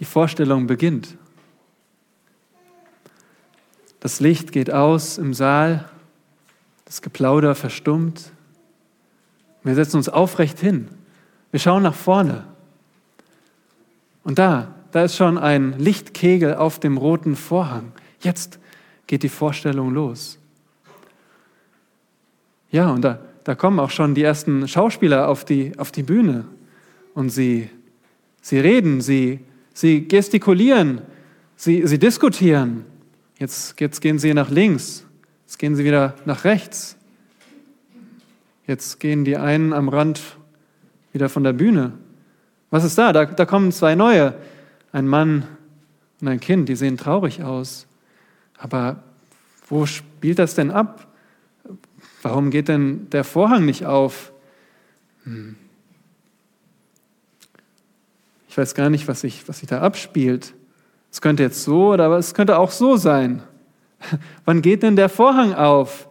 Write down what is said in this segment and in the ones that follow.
die Vorstellung beginnt. Das Licht geht aus im Saal, das Geplauder verstummt. Wir setzen uns aufrecht hin. Wir schauen nach vorne. Und da, da ist schon ein Lichtkegel auf dem roten Vorhang. Jetzt geht die Vorstellung los. Ja, und da, da kommen auch schon die ersten Schauspieler auf die, auf die Bühne und sie, sie reden, sie, sie gestikulieren, sie, sie diskutieren. Jetzt, jetzt gehen sie nach links, jetzt gehen sie wieder nach rechts. Jetzt gehen die einen am Rand wieder von der Bühne. Was ist da? Da, da kommen zwei neue, ein Mann und ein Kind, die sehen traurig aus. Aber wo spielt das denn ab? Warum geht denn der Vorhang nicht auf? Hm. Ich weiß gar nicht, was sich, was sich da abspielt. Es könnte jetzt so, oder es könnte auch so sein. Wann geht denn der Vorhang auf?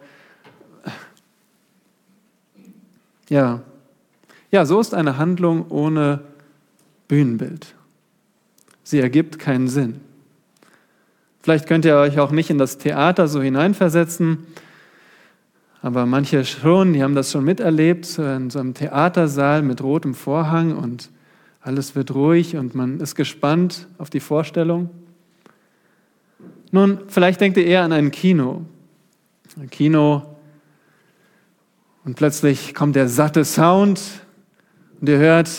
Ja, ja, so ist eine Handlung ohne Bühnenbild. Sie ergibt keinen Sinn. Vielleicht könnt ihr euch auch nicht in das Theater so hineinversetzen, aber manche schon, die haben das schon miterlebt, in so einem Theatersaal mit rotem Vorhang und alles wird ruhig und man ist gespannt auf die Vorstellung. Nun, vielleicht denkt ihr eher an ein Kino. Ein Kino und plötzlich kommt der satte Sound und ihr hört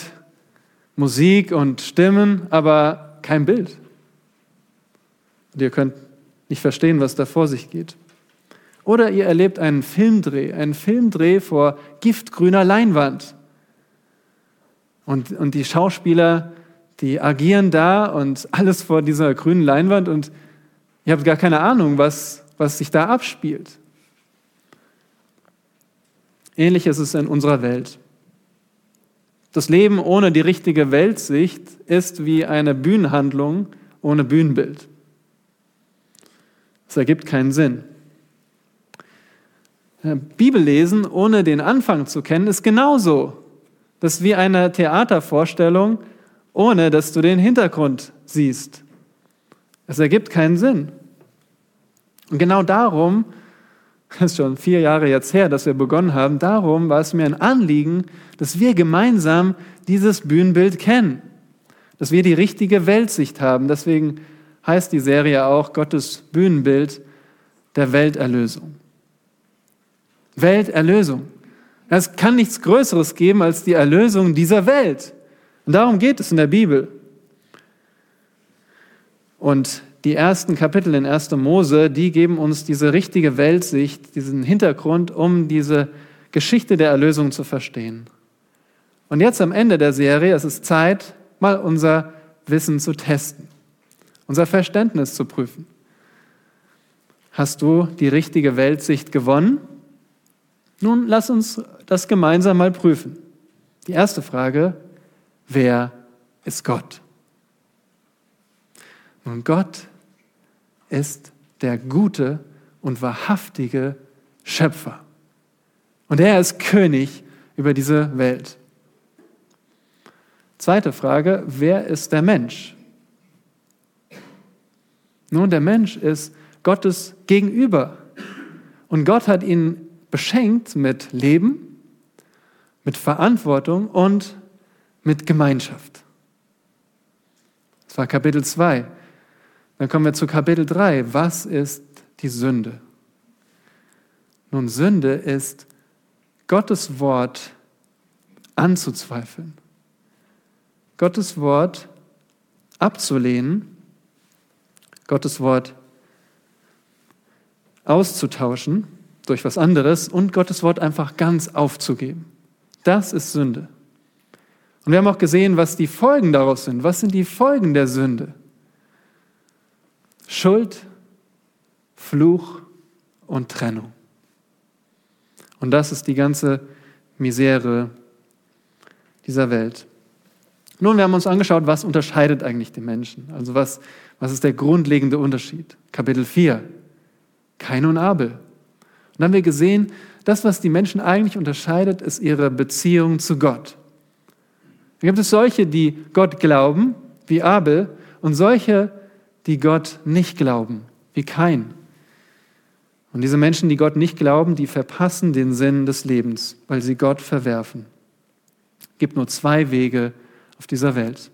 Musik und Stimmen, aber kein Bild. Und ihr könnt nicht verstehen, was da vor sich geht. Oder ihr erlebt einen Filmdreh, einen Filmdreh vor giftgrüner Leinwand. Und, und die Schauspieler, die agieren da und alles vor dieser grünen Leinwand und ihr habt gar keine Ahnung, was, was sich da abspielt. Ähnlich ist es in unserer Welt. Das Leben ohne die richtige Weltsicht ist wie eine Bühnenhandlung ohne Bühnenbild. Es ergibt keinen Sinn. Bibellesen ohne den Anfang zu kennen, ist genauso. Das ist wie eine Theatervorstellung, ohne dass du den Hintergrund siehst. Es ergibt keinen Sinn. Und genau darum, das ist schon vier Jahre jetzt her, dass wir begonnen haben, darum war es mir ein Anliegen, dass wir gemeinsam dieses Bühnenbild kennen, dass wir die richtige Weltsicht haben. Deswegen heißt die Serie auch Gottes Bühnenbild der Welterlösung. Welterlösung. Es kann nichts Größeres geben als die Erlösung dieser Welt. Und darum geht es in der Bibel. Und die ersten Kapitel in 1. Mose, die geben uns diese richtige Weltsicht, diesen Hintergrund, um diese Geschichte der Erlösung zu verstehen. Und jetzt am Ende der Serie, es ist Zeit, mal unser Wissen zu testen, unser Verständnis zu prüfen. Hast du die richtige Weltsicht gewonnen? Nun, lass uns das gemeinsam mal prüfen. Die erste Frage, wer ist Gott? Nun, Gott ist der gute und wahrhaftige Schöpfer. Und er ist König über diese Welt. Zweite Frage, wer ist der Mensch? Nun, der Mensch ist Gottes Gegenüber. Und Gott hat ihn beschenkt mit Leben, mit Verantwortung und mit Gemeinschaft. Das war Kapitel 2. Dann kommen wir zu Kapitel 3. Was ist die Sünde? Nun, Sünde ist Gottes Wort anzuzweifeln, Gottes Wort abzulehnen, Gottes Wort auszutauschen durch was anderes und Gottes Wort einfach ganz aufzugeben. Das ist Sünde. Und wir haben auch gesehen, was die Folgen daraus sind. Was sind die Folgen der Sünde? Schuld, Fluch und Trennung. Und das ist die ganze Misere dieser Welt. Nun, wir haben uns angeschaut, was unterscheidet eigentlich den Menschen? Also was, was ist der grundlegende Unterschied? Kapitel 4. Kain und Abel. Und dann haben wir gesehen, das, was die Menschen eigentlich unterscheidet, ist ihre Beziehung zu Gott. Dann gibt es solche, die Gott glauben, wie Abel, und solche, die Gott nicht glauben, wie kein. Und diese Menschen, die Gott nicht glauben, die verpassen den Sinn des Lebens, weil sie Gott verwerfen. Es gibt nur zwei Wege auf dieser Welt.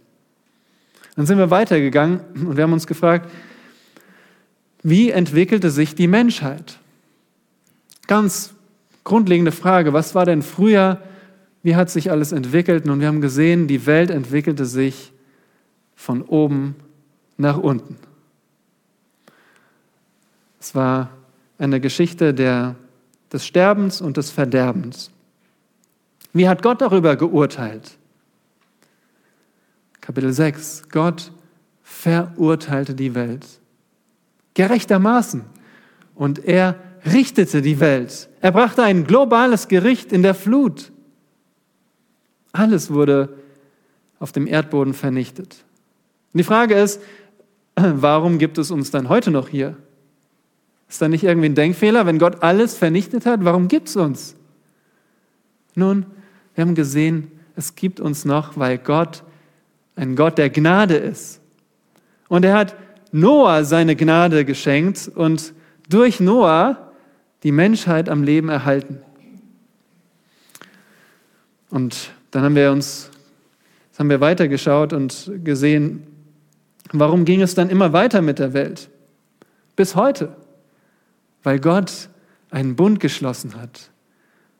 Dann sind wir weitergegangen und wir haben uns gefragt, wie entwickelte sich die Menschheit? Ganz grundlegende Frage, was war denn früher, wie hat sich alles entwickelt? Und wir haben gesehen, die Welt entwickelte sich von oben nach unten. Es war eine Geschichte der, des Sterbens und des Verderbens. Wie hat Gott darüber geurteilt? Kapitel 6. Gott verurteilte die Welt. Gerechtermaßen. Und er richtete die Welt. Er brachte ein globales Gericht in der Flut. Alles wurde auf dem Erdboden vernichtet. Und die Frage ist, warum gibt es uns dann heute noch hier? Ist da nicht irgendwie ein Denkfehler, wenn Gott alles vernichtet hat? Warum gibt es uns? Nun, wir haben gesehen, es gibt uns noch, weil Gott ein Gott der Gnade ist. Und er hat Noah seine Gnade geschenkt und durch Noah die Menschheit am Leben erhalten. Und dann haben wir uns, haben wir weitergeschaut und gesehen, warum ging es dann immer weiter mit der Welt? Bis heute. Weil Gott einen Bund geschlossen hat.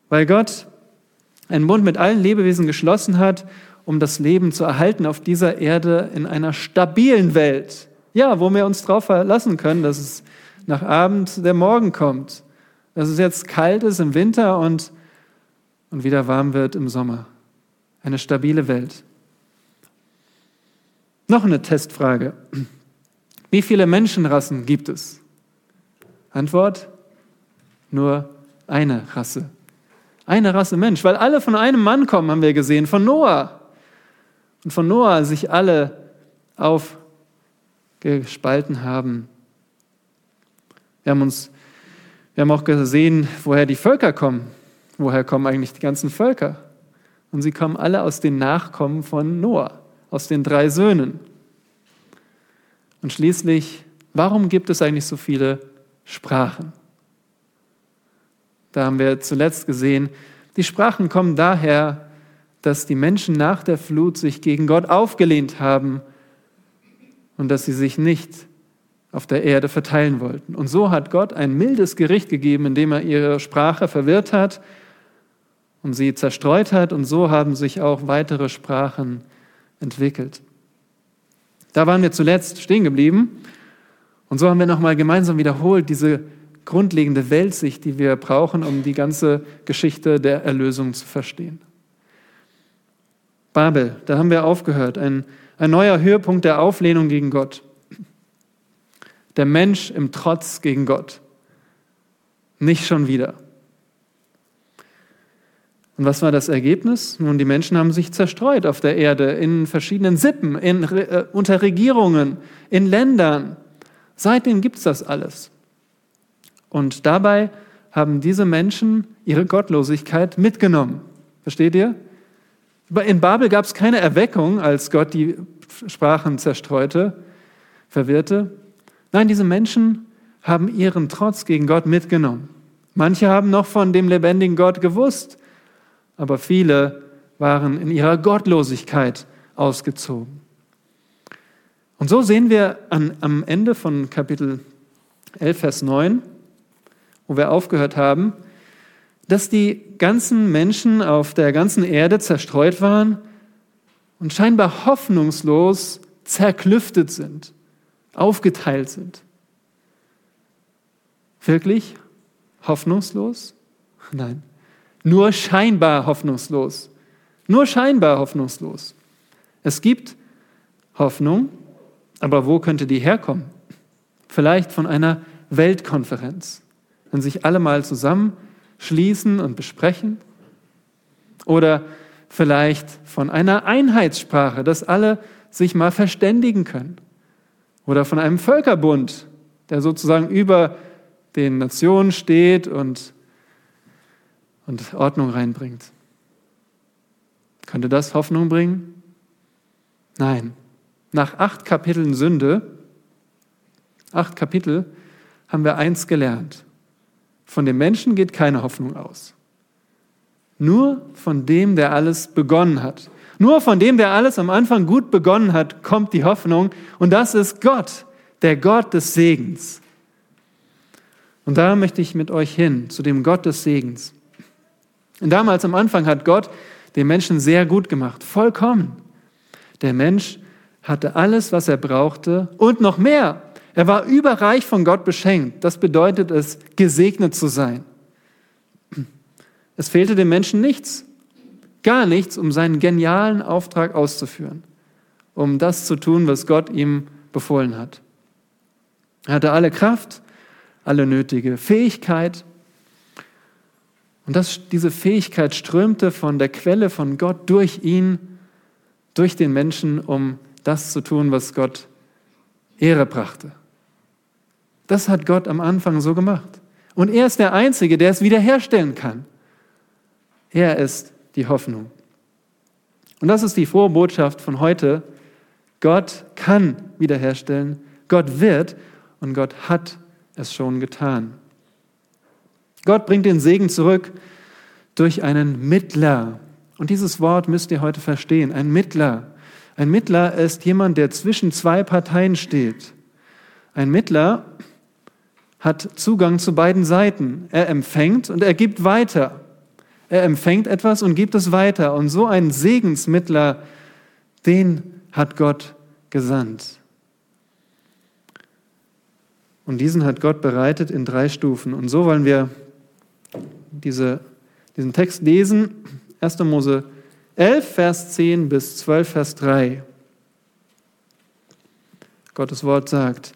Weil Gott einen Bund mit allen Lebewesen geschlossen hat, um das Leben zu erhalten auf dieser Erde in einer stabilen Welt. Ja, wo wir uns darauf verlassen können, dass es nach Abend der Morgen kommt. Dass es jetzt kalt ist im Winter und, und wieder warm wird im Sommer. Eine stabile Welt. Noch eine Testfrage. Wie viele Menschenrassen gibt es? Antwort, nur eine Rasse. Eine Rasse Mensch, weil alle von einem Mann kommen, haben wir gesehen, von Noah. Und von Noah sich alle aufgespalten haben. Wir haben uns, wir haben auch gesehen, woher die Völker kommen. Woher kommen eigentlich die ganzen Völker? Und sie kommen alle aus den Nachkommen von Noah, aus den drei Söhnen. Und schließlich, warum gibt es eigentlich so viele Sprachen. Da haben wir zuletzt gesehen, die Sprachen kommen daher, dass die Menschen nach der Flut sich gegen Gott aufgelehnt haben und dass sie sich nicht auf der Erde verteilen wollten. Und so hat Gott ein mildes Gericht gegeben, indem er ihre Sprache verwirrt hat und sie zerstreut hat. Und so haben sich auch weitere Sprachen entwickelt. Da waren wir zuletzt stehen geblieben. Und so haben wir nochmal gemeinsam wiederholt diese grundlegende Weltsicht, die wir brauchen, um die ganze Geschichte der Erlösung zu verstehen. Babel, da haben wir aufgehört, ein, ein neuer Höhepunkt der Auflehnung gegen Gott. Der Mensch im Trotz gegen Gott. Nicht schon wieder. Und was war das Ergebnis? Nun, die Menschen haben sich zerstreut auf der Erde in verschiedenen Sippen, in, äh, unter Regierungen, in Ländern. Seitdem gibt es das alles. Und dabei haben diese Menschen ihre Gottlosigkeit mitgenommen. Versteht ihr? In Babel gab es keine Erweckung, als Gott die Sprachen zerstreute, verwirrte. Nein, diese Menschen haben ihren Trotz gegen Gott mitgenommen. Manche haben noch von dem lebendigen Gott gewusst, aber viele waren in ihrer Gottlosigkeit ausgezogen. Und so sehen wir an, am Ende von Kapitel 11, Vers 9, wo wir aufgehört haben, dass die ganzen Menschen auf der ganzen Erde zerstreut waren und scheinbar hoffnungslos zerklüftet sind, aufgeteilt sind. Wirklich hoffnungslos? Nein, nur scheinbar hoffnungslos. Nur scheinbar hoffnungslos. Es gibt Hoffnung, aber wo könnte die herkommen? Vielleicht von einer Weltkonferenz, wenn sich alle mal zusammenschließen und besprechen. Oder vielleicht von einer Einheitssprache, dass alle sich mal verständigen können. Oder von einem Völkerbund, der sozusagen über den Nationen steht und, und Ordnung reinbringt. Könnte das Hoffnung bringen? Nein, Nach acht Kapiteln Sünde, acht Kapitel, haben wir eins gelernt. Von dem Menschen geht keine Hoffnung aus. Nur von dem, der alles begonnen hat. Nur von dem, der alles am Anfang gut begonnen hat, kommt die Hoffnung. Und das ist Gott, der Gott des Segens. Und da möchte ich mit euch hin, zu dem Gott des Segens. Und damals am Anfang hat Gott den Menschen sehr gut gemacht, vollkommen. Der Mensch hatte alles, was er brauchte und noch mehr. Er war überreich von Gott beschenkt. Das bedeutet es, gesegnet zu sein. Es fehlte dem Menschen nichts, gar nichts, um seinen genialen Auftrag auszuführen, um das zu tun, was Gott ihm befohlen hat. Er hatte alle Kraft, alle nötige Fähigkeit. Und das, diese Fähigkeit strömte von der Quelle von Gott durch ihn, durch den Menschen, um das zu tun, was Gott Ehre brachte. Das hat Gott am Anfang so gemacht. Und er ist der Einzige, der es wiederherstellen kann. Er ist die Hoffnung. Und das ist die frohe Botschaft von heute. Gott kann wiederherstellen, Gott wird und Gott hat es schon getan. Gott bringt den Segen zurück durch einen Mittler. Und dieses Wort müsst ihr heute verstehen, ein Mittler. Ein Mittler ist jemand, der zwischen zwei Parteien steht. Ein Mittler hat Zugang zu beiden Seiten. Er empfängt und er gibt weiter. Er empfängt etwas und gibt es weiter. Und so ein Segensmittler, den hat Gott gesandt. Und diesen hat Gott bereitet in drei Stufen. Und so wollen wir diese, diesen Text lesen. 1. Mose 11, Vers 10 bis 12, Vers 3. Gottes Wort sagt,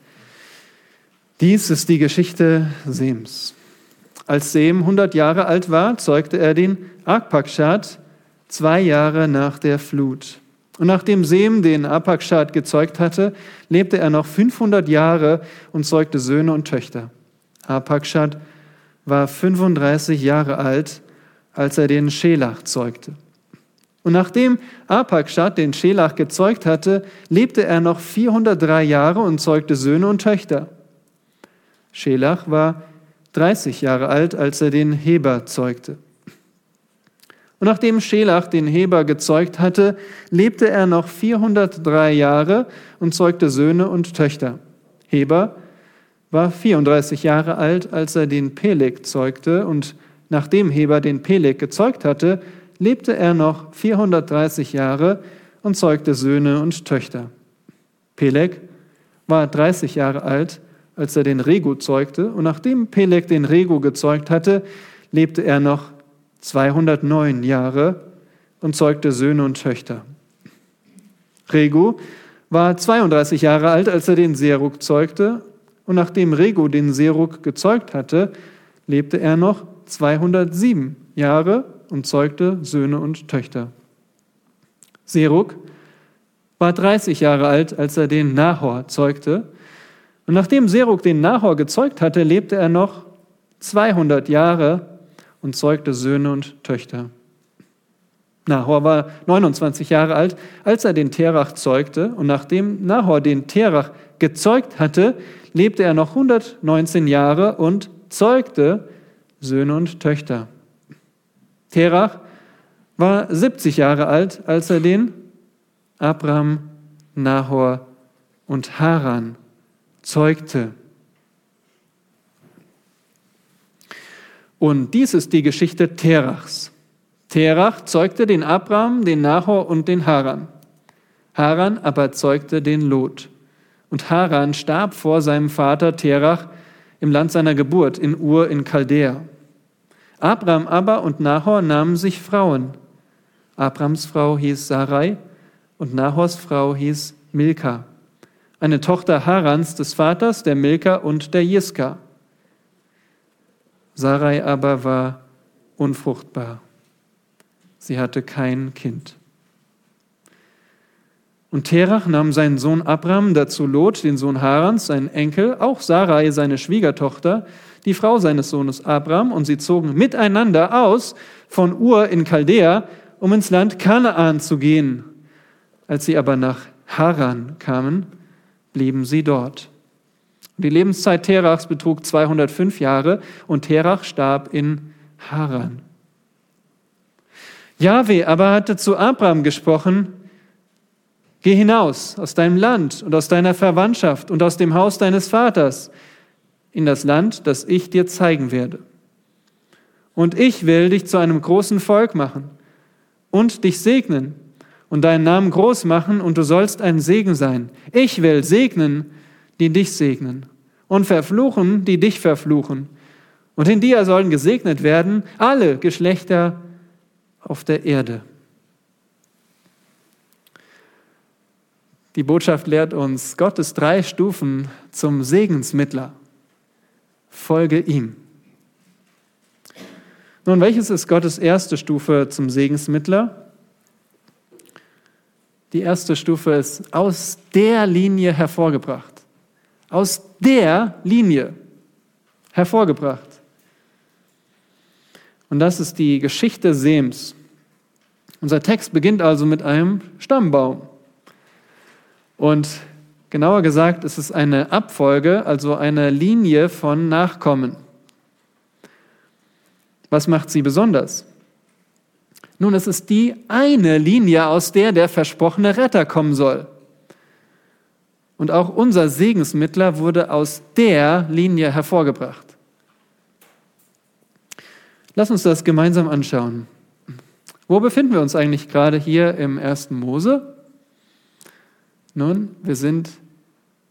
dies ist die Geschichte Sems. Als Sem 100 Jahre alt war, zeugte er den Arpakshad zwei Jahre nach der Flut. Und nachdem Sem den Arpakshad gezeugt hatte, lebte er noch 500 Jahre und zeugte Söhne und Töchter. Arpakshad war 35 Jahre alt, als er den Schelach zeugte. Und nachdem Arpakshad den Schelach gezeugt hatte, lebte er noch 403 Jahre und zeugte Söhne und Töchter. Schelach war 30 Jahre alt, als er den Heber zeugte. Und nachdem Schelach den Heber gezeugt hatte, lebte er noch 403 Jahre und zeugte Söhne und Töchter. Heber war 34 Jahre alt, als er den Peleg zeugte, und nachdem Heber den Peleg gezeugt hatte, lebte er noch 430 Jahre und zeugte Söhne und Töchter. Peleg war 30 Jahre alt, als er den Regu zeugte. Und nachdem Peleg den Regu gezeugt hatte, lebte er noch 209 Jahre und zeugte Söhne und Töchter. Regu war 32 Jahre alt, als er den Serug zeugte. Und nachdem Regu den Serug gezeugt hatte, lebte er noch 207 Jahre und zeugte Söhne und Töchter. Serug war 30 Jahre alt, als er den Nahor zeugte. Und nachdem Serug den Nahor gezeugt hatte, lebte er noch 200 Jahre und zeugte Söhne und Töchter. Nahor war 29 Jahre alt, als er den Terach zeugte. Und nachdem Nahor den Terach gezeugt hatte, lebte er noch 119 Jahre und zeugte Söhne und Töchter. Terach war 70 Jahre alt, als er den Abraham, Nahor und Haran zeugte. Und dies ist die Geschichte Terachs. Terach zeugte den Abraham, den Nahor und den Haran. Haran aber zeugte den Lot. Und Haran starb vor seinem Vater Terach im Land seiner Geburt, in Ur in Chaldea. Abraham aber und Nahor nahmen sich Frauen. Abrams Frau hieß Sarai und Nahors Frau hieß Milka eine Tochter Harans des Vaters, der Milka und der Jiska. Sarai aber war unfruchtbar. Sie hatte kein Kind. Und Terach nahm seinen Sohn Abram, dazu Lot, den Sohn Harans, seinen Enkel, auch Sarai, seine Schwiegertochter, die Frau seines Sohnes Abram, und sie zogen miteinander aus von Ur in Chaldea, um ins Land Kanaan zu gehen. Als sie aber nach Haran kamen, blieben sie dort. Die Lebenszeit Terachs betrug 205 Jahre und Terach starb in Haran. Jahwe aber hatte zu Abraham gesprochen, Geh hinaus aus deinem Land und aus deiner Verwandtschaft und aus dem Haus deines Vaters in das Land, das ich dir zeigen werde. Und ich will dich zu einem großen Volk machen und dich segnen und deinen Namen groß machen und du sollst ein Segen sein. Ich will segnen, die dich segnen und verfluchen, die dich verfluchen. Und in dir sollen gesegnet werden alle Geschlechter auf der Erde. Die Botschaft lehrt uns Gottes drei Stufen zum Segensmittler. Folge ihm. Nun, welches ist Gottes erste Stufe zum Segensmittler? Die erste Stufe ist aus der Linie hervorgebracht. Aus der Linie hervorgebracht. Und das ist die Geschichte Sems. Unser Text beginnt also mit einem Stammbaum. Und genauer gesagt ist es eine Abfolge, also eine Linie von Nachkommen. Was macht sie besonders? Nun, es ist die eine Linie, aus der der versprochene Retter kommen soll. Und auch unser Segensmittler wurde aus der Linie hervorgebracht. Lass uns das gemeinsam anschauen. Wo befinden wir uns eigentlich gerade hier im ersten Mose? Nun, wir sind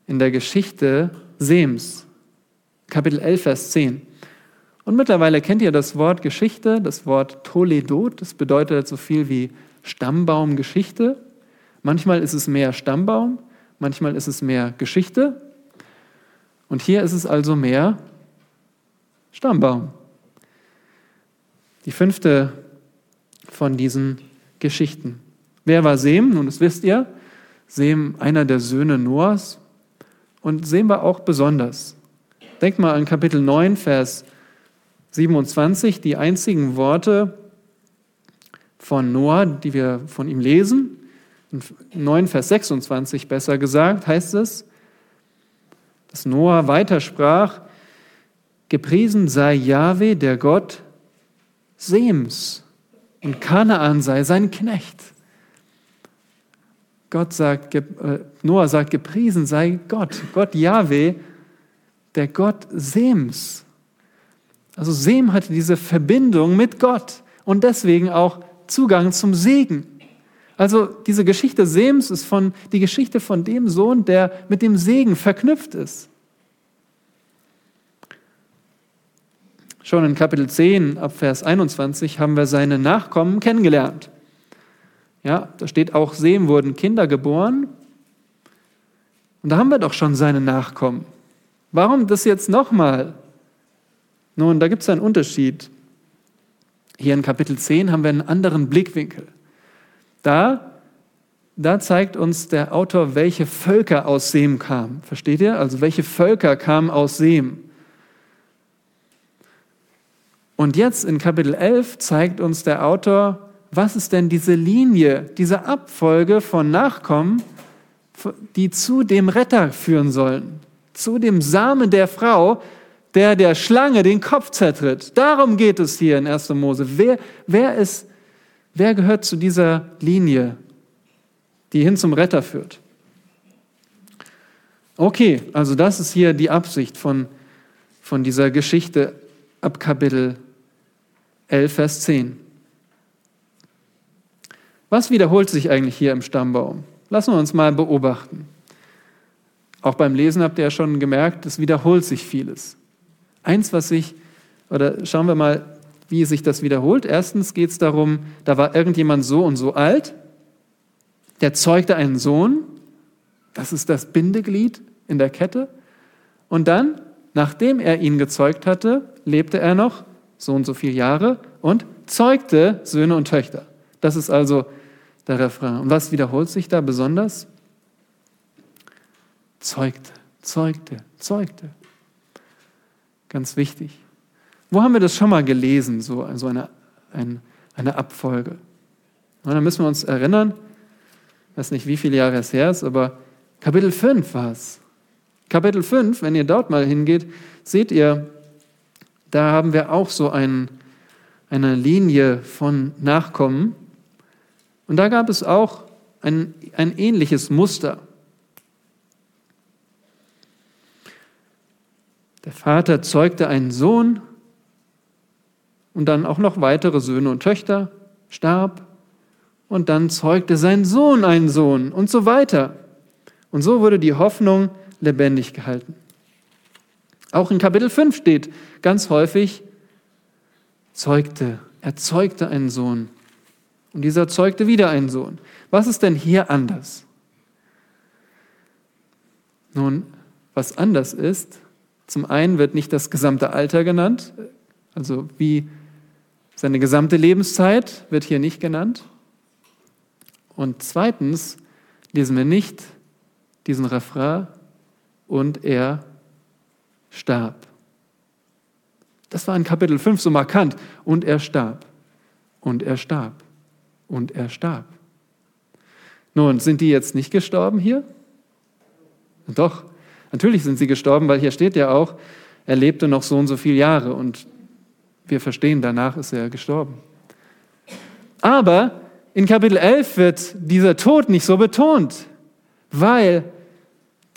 in der Geschichte Sems, Kapitel 11, Vers 10. Und mittlerweile kennt ihr das Wort Geschichte, das Wort Toledot, das bedeutet so viel wie Stammbaumgeschichte. Manchmal ist es mehr Stammbaum, manchmal ist es mehr Geschichte. Und hier ist es also mehr Stammbaum. Die fünfte von diesen Geschichten. Wer war Sem? Nun, das wisst ihr. Sem, einer der Söhne Noahs. Und Sem war auch besonders. Denkt mal an Kapitel 9, Vers 27, die einzigen Worte von Noah, die wir von ihm lesen. In 9, Vers 26 besser gesagt, heißt es, dass Noah weitersprach, gepriesen sei Jahwe, der Gott Sems, und Kanaan sei sein Knecht. Gott sagt, äh, Noah sagt, gepriesen sei Gott, Gott Yahweh, der Gott Sems. Also Sem hatte diese Verbindung mit Gott und deswegen auch Zugang zum Segen. Also diese Geschichte Sems ist von, die Geschichte von dem Sohn, der mit dem Segen verknüpft ist. Schon in Kapitel 10 ab Vers 21 haben wir seine Nachkommen kennengelernt. Ja, da steht auch, Sem wurden Kinder geboren. Und da haben wir doch schon seine Nachkommen. Warum das jetzt nochmal? Nun, da gibt es einen Unterschied. Hier in Kapitel 10 haben wir einen anderen Blickwinkel. Da, da zeigt uns der Autor, welche Völker aus Sem kamen. Versteht ihr? Also welche Völker kamen aus Sem? Und jetzt in Kapitel 11 zeigt uns der Autor, was ist denn diese Linie, diese Abfolge von Nachkommen, die zu dem Retter führen sollen, zu dem Samen der Frau, der der Schlange den Kopf zertritt. Darum geht es hier in 1. Mose. Wer, wer, ist, wer gehört zu dieser Linie, die hin zum Retter führt? Okay, also das ist hier die Absicht von, von dieser Geschichte ab Kapitel 11, Vers 10. Was wiederholt sich eigentlich hier im Stammbaum? Lassen wir uns mal beobachten. Auch beim Lesen habt ihr ja schon gemerkt, es wiederholt sich vieles. Eins, was sich, oder schauen wir mal, wie sich das wiederholt. Erstens geht es darum, da war irgendjemand so und so alt, der zeugte einen Sohn, das ist das Bindeglied in der Kette. Und dann, nachdem er ihn gezeugt hatte, lebte er noch so und so viele Jahre und zeugte Söhne und Töchter. Das ist also der Refrain. Und was wiederholt sich da besonders? Zeugte, zeugte, zeugte. Ganz wichtig. Wo haben wir das schon mal gelesen, so also eine, eine, Abfolge? Dann müssen wir uns erinnern, Ich weiß nicht, wie viele Jahre es her ist, aber Kapitel 5 war es. Kapitel 5, wenn ihr dort mal hingeht, seht ihr, da haben wir auch so ein, eine Linie von Nachkommen. Und da gab es auch ein, ein ähnliches Muster. Der Vater zeugte einen Sohn und dann auch noch weitere Söhne und Töchter, starb und dann zeugte sein Sohn einen Sohn und so weiter. Und so wurde die Hoffnung lebendig gehalten. Auch in Kapitel 5 steht ganz häufig, zeugte, er zeugte einen Sohn. Und dieser zeugte wieder einen Sohn. Was ist denn hier anders? Nun, was anders ist, zum einen wird nicht das gesamte Alter genannt, also wie seine gesamte Lebenszeit wird hier nicht genannt. Und zweitens lesen wir nicht diesen Refrain und er starb. Das war in Kapitel 5 so markant. Und er starb. Und er starb. Und er starb. Nun, sind die jetzt nicht gestorben hier? Doch, natürlich sind sie gestorben, weil hier steht ja auch, er lebte noch so und so viele Jahre und wir verstehen, danach ist er gestorben. Aber in Kapitel 11 wird dieser Tod nicht so betont, weil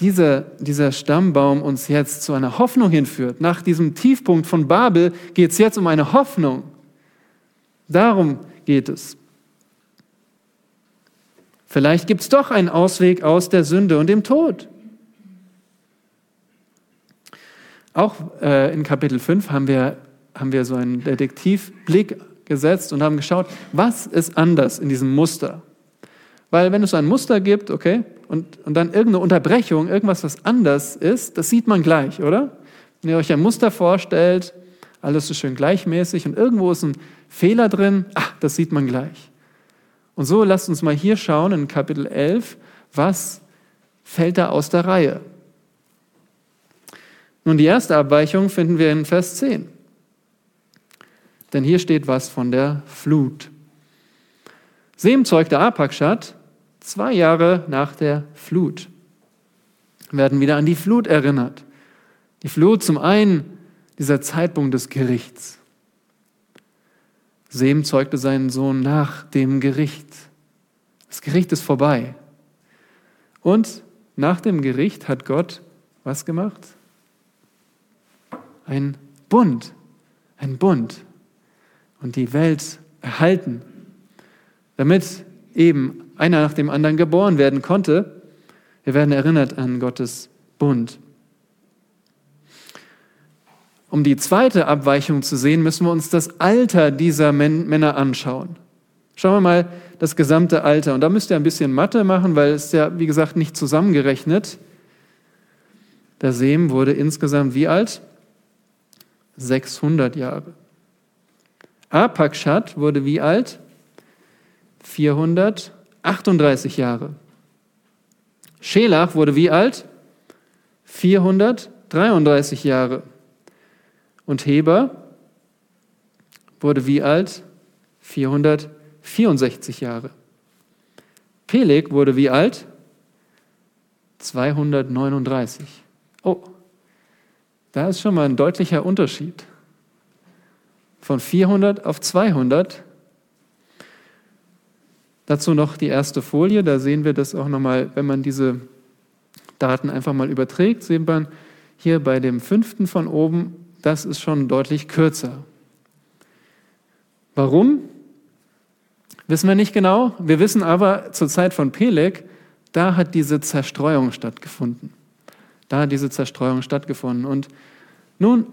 dieser, dieser Stammbaum uns jetzt zu einer Hoffnung hinführt. Nach diesem Tiefpunkt von Babel geht es jetzt um eine Hoffnung. Darum geht es. Vielleicht gibt es doch einen Ausweg aus der Sünde und dem Tod. Auch äh, in Kapitel 5 haben wir, haben wir so einen Detektivblick gesetzt und haben geschaut, was ist anders in diesem Muster. Weil wenn es ein Muster gibt, okay, und, und dann irgendeine Unterbrechung, irgendwas, was anders ist, das sieht man gleich, oder? Wenn ihr euch ein Muster vorstellt, alles so schön gleichmäßig und irgendwo ist ein Fehler drin, ach, das sieht man gleich. Und so lasst uns mal hier schauen in Kapitel 11, was fällt da aus der Reihe. Nun, die erste Abweichung finden wir in Vers 10. Denn hier steht was von der Flut. Sem zeugte Apakschat, zwei Jahre nach der Flut. Wir werden wieder an die Flut erinnert. Die Flut zum einen dieser Zeitpunkt des Gerichts. Sem zeugte seinen Sohn nach dem Gericht. Das Gericht ist vorbei. Und nach dem Gericht hat Gott was gemacht? Ein Bund. Ein Bund. Und die Welt erhalten, damit eben einer nach dem anderen geboren werden konnte. Wir werden erinnert an Gottes Bund. Um die zweite Abweichung zu sehen, müssen wir uns das Alter dieser Männer anschauen. Schauen wir mal das gesamte Alter. Und da müsst ihr ein bisschen Mathe machen, weil es ja, wie gesagt, nicht zusammengerechnet. Der Sem wurde insgesamt wie alt? 600 Jahre. Apakshat wurde wie alt? 400 38 Jahre. Schelach wurde wie alt? 433 Jahre. Und Heber wurde wie alt? 464 Jahre. Peleg wurde wie alt? 239. Oh, da ist schon mal ein deutlicher Unterschied. Von 400 auf 200 Dazu noch die erste Folie, da sehen wir das auch nochmal, wenn man diese Daten einfach mal überträgt, sieht man hier bei dem fünften von oben, das ist schon deutlich kürzer. Warum? Wissen wir nicht genau. Wir wissen aber zur Zeit von Peleg, da hat diese Zerstreuung stattgefunden. Da hat diese Zerstreuung stattgefunden. Und nun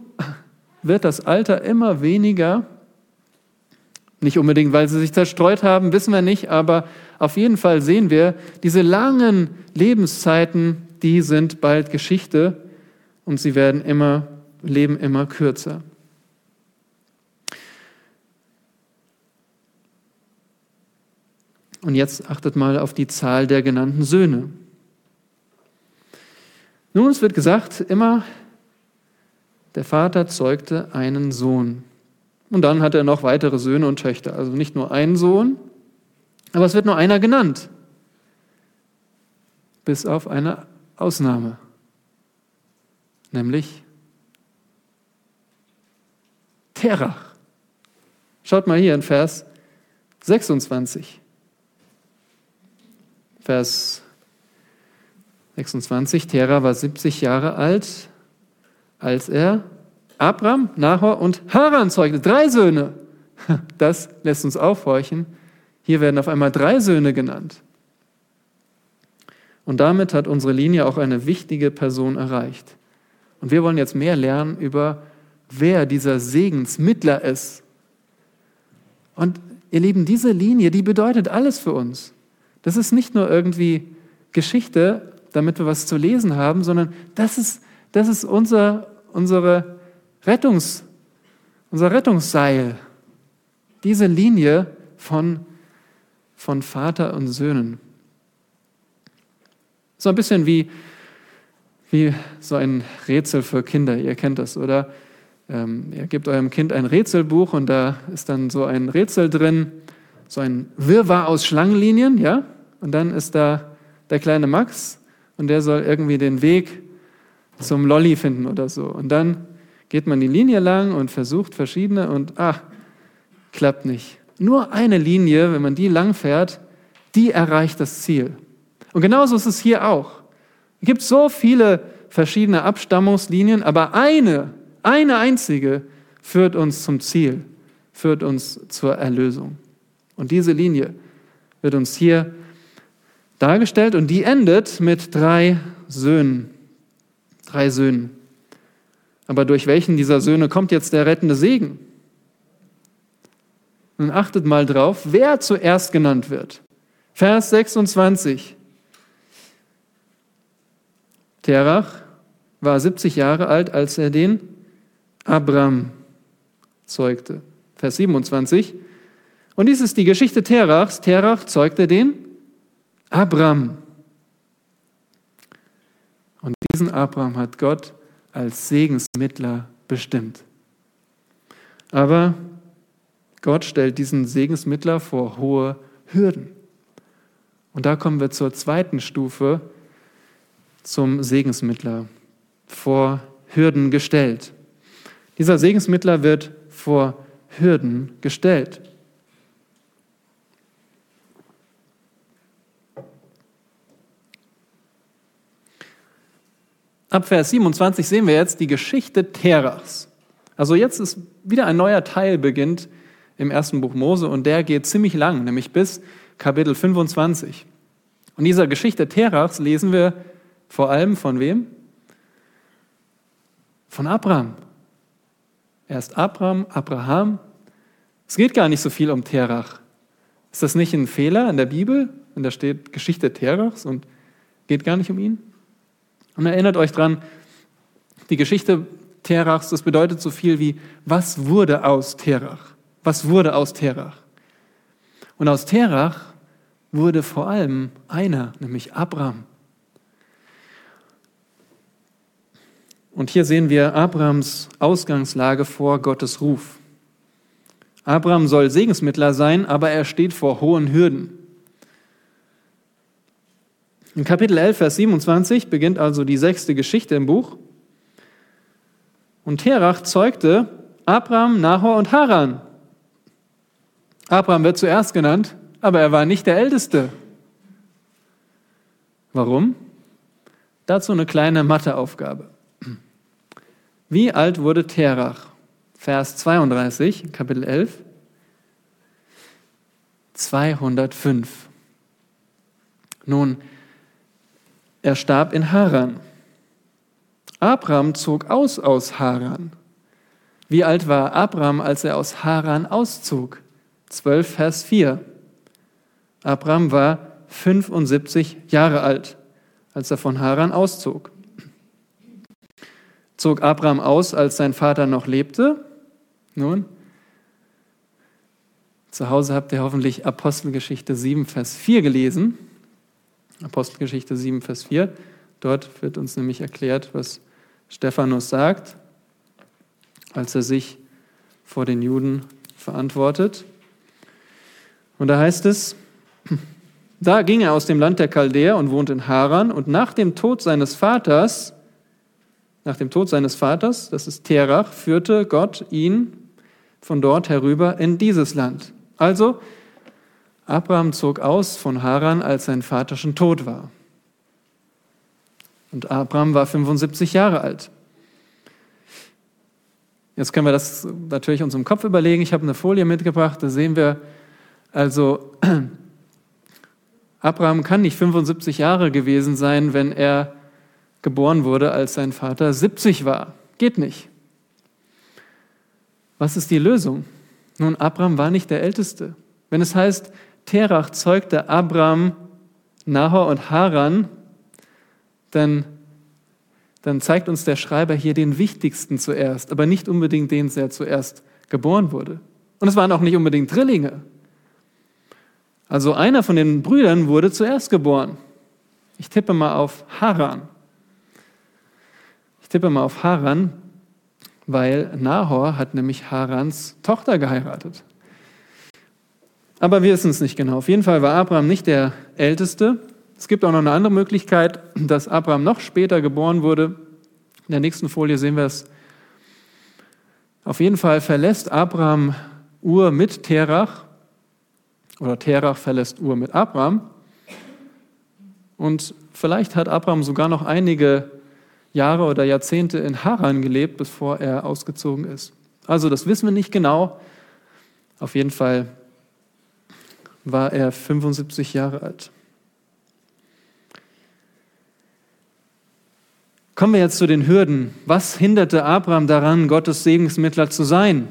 wird das Alter immer weniger nicht unbedingt, weil sie sich zerstreut haben, wissen wir nicht, aber auf jeden Fall sehen wir, diese langen Lebenszeiten, die sind bald Geschichte und sie werden immer, leben immer kürzer. Und jetzt achtet mal auf die Zahl der genannten Söhne. Nun, es wird gesagt, immer der Vater zeugte einen Sohn. Und dann hat er noch weitere Söhne und Töchter. Also nicht nur einen Sohn, aber es wird nur einer genannt. bis auf eine Ausnahme, nämlich Terach. Schaut mal hier in Vers 26. Vers 26. Terah war 70 Jahre alt, als er Abram, Nahor und Haran zeugte. Drei Söhne. Das lässt uns aufhorchen. Hier werden auf einmal drei Söhne genannt. Und damit hat unsere Linie auch eine wichtige Person erreicht. Und wir wollen jetzt mehr lernen über, wer dieser Segensmittler ist. Und ihr Lieben, diese Linie, die bedeutet alles für uns. Das ist nicht nur irgendwie Geschichte, damit wir was zu lesen haben, sondern das ist, das ist unser, unsere Rettungs, unser Rettungsseil. Diese Linie von, von Vater und Söhnen. So ein bisschen wie, wie so ein Rätsel für Kinder. Ihr kennt das, oder? Ähm, ihr gebt eurem Kind ein Rätselbuch und da ist dann so ein Rätsel drin, so ein Wirrwarr aus Schlangenlinien, ja? Und dann ist da der kleine Max und der soll irgendwie den Weg zum Lolli finden oder so. Und dann geht man die Linie lang und versucht verschiedene und ah, klappt nicht. Nur eine Linie, wenn man die lang fährt, die erreicht das Ziel. Und genauso ist es hier auch. Es gibt so viele verschiedene Abstammungslinien, aber eine, eine einzige führt uns zum Ziel, führt uns zur Erlösung. Und diese Linie wird uns hier dargestellt und die endet mit drei Söhnen. Drei Söhnen. Aber durch welchen dieser Söhne kommt jetzt der rettende Segen? Nun achtet mal drauf, wer zuerst genannt wird. Vers 26. Terach war 70 Jahre alt, als er den Abram zeugte. Vers 27. Und dies ist die Geschichte Terachs. Terach zeugte den Abram. Und diesen Abram hat Gott als Segensmittler bestimmt. Aber Gott stellt diesen Segensmittler vor hohe Hürden. Und da kommen wir zur zweiten Stufe, zum Segensmittler, vor Hürden gestellt. Dieser Segensmittler wird vor Hürden gestellt. Ab Vers 27 sehen wir jetzt die Geschichte Terachs. Also jetzt ist wieder ein neuer Teil beginnt im ersten Buch Mose und der geht ziemlich lang, nämlich bis Kapitel 25. Und dieser Geschichte Terachs lesen wir vor allem von wem? Von Abraham. Erst Abraham, Abraham. Es geht gar nicht so viel um Terach. Ist das nicht ein Fehler in der Bibel, wenn da steht Geschichte Terachs und geht gar nicht um ihn? Und erinnert euch dran, die Geschichte Terachs, das bedeutet so viel wie, was wurde aus Terach? Was wurde aus Terach? Und aus Terach wurde vor allem einer, nämlich Abraham. Und hier sehen wir Abrahams Ausgangslage vor Gottes Ruf. Abraham soll Segensmittler sein, aber er steht vor hohen Hürden. In Kapitel 11, Vers 27 beginnt also die sechste Geschichte im Buch. Und Terach zeugte Abraham, Nahor und Haran. Abraham wird zuerst genannt, aber er war nicht der Älteste. Warum? Dazu eine kleine Matheaufgabe. Wie alt wurde Terach? Vers 32, Kapitel 11. 205. Nun, er starb in Haran. Abraham zog aus aus Haran. Wie alt war Abraham, als er aus Haran auszog? 12, Vers 4. Abraham war 75 Jahre alt, als er von Haran auszog. Zog Abraham aus, als sein Vater noch lebte? Nun, zu Hause habt ihr hoffentlich Apostelgeschichte 7, Vers 4 gelesen. Apostelgeschichte 7, Vers 4. Dort wird uns nämlich erklärt, was Stephanus sagt, als er sich vor den Juden verantwortet. Und da heißt es, Da ging er aus dem Land der Chaldäer und wohnte in Haran. Und nach dem Tod seines Vaters, nach dem Tod seines Vaters, das ist Terach, führte Gott ihn von dort herüber in dieses Land. Also, Abraham zog aus von Haran, als sein Vater schon tot war. Und Abraham war 75 Jahre alt. Jetzt können wir das natürlich uns im Kopf überlegen. Ich habe eine Folie mitgebracht, da sehen wir also, Abraham kann nicht 75 Jahre gewesen sein, wenn er geboren wurde, als sein Vater 70 war. Geht nicht. Was ist die Lösung? Nun, Abraham war nicht der Älteste. Wenn es heißt, Terach zeugte Abraham, Nahor und Haran, dann, dann zeigt uns der Schreiber hier den wichtigsten zuerst, aber nicht unbedingt den, der zuerst geboren wurde. Und es waren auch nicht unbedingt Drillinge. Also einer von den Brüdern wurde zuerst geboren. Ich tippe mal auf Haran. Ich tippe mal auf Haran, weil Nahor hat nämlich Harans Tochter geheiratet. Aber wir wissen es nicht genau. Auf jeden Fall war Abraham nicht der Älteste. Es gibt auch noch eine andere Möglichkeit, dass Abraham noch später geboren wurde. In der nächsten Folie sehen wir es. Auf jeden Fall verlässt Abraham Ur mit Terach oder Terach verlässt Ur mit Abraham. Und vielleicht hat Abraham sogar noch einige Jahre oder Jahrzehnte in Haran gelebt, bevor er ausgezogen ist. Also das wissen wir nicht genau. Auf jeden Fall war er 75 Jahre alt. Kommen wir jetzt zu den Hürden. Was hinderte Abraham daran, Gottes Segensmittler zu sein?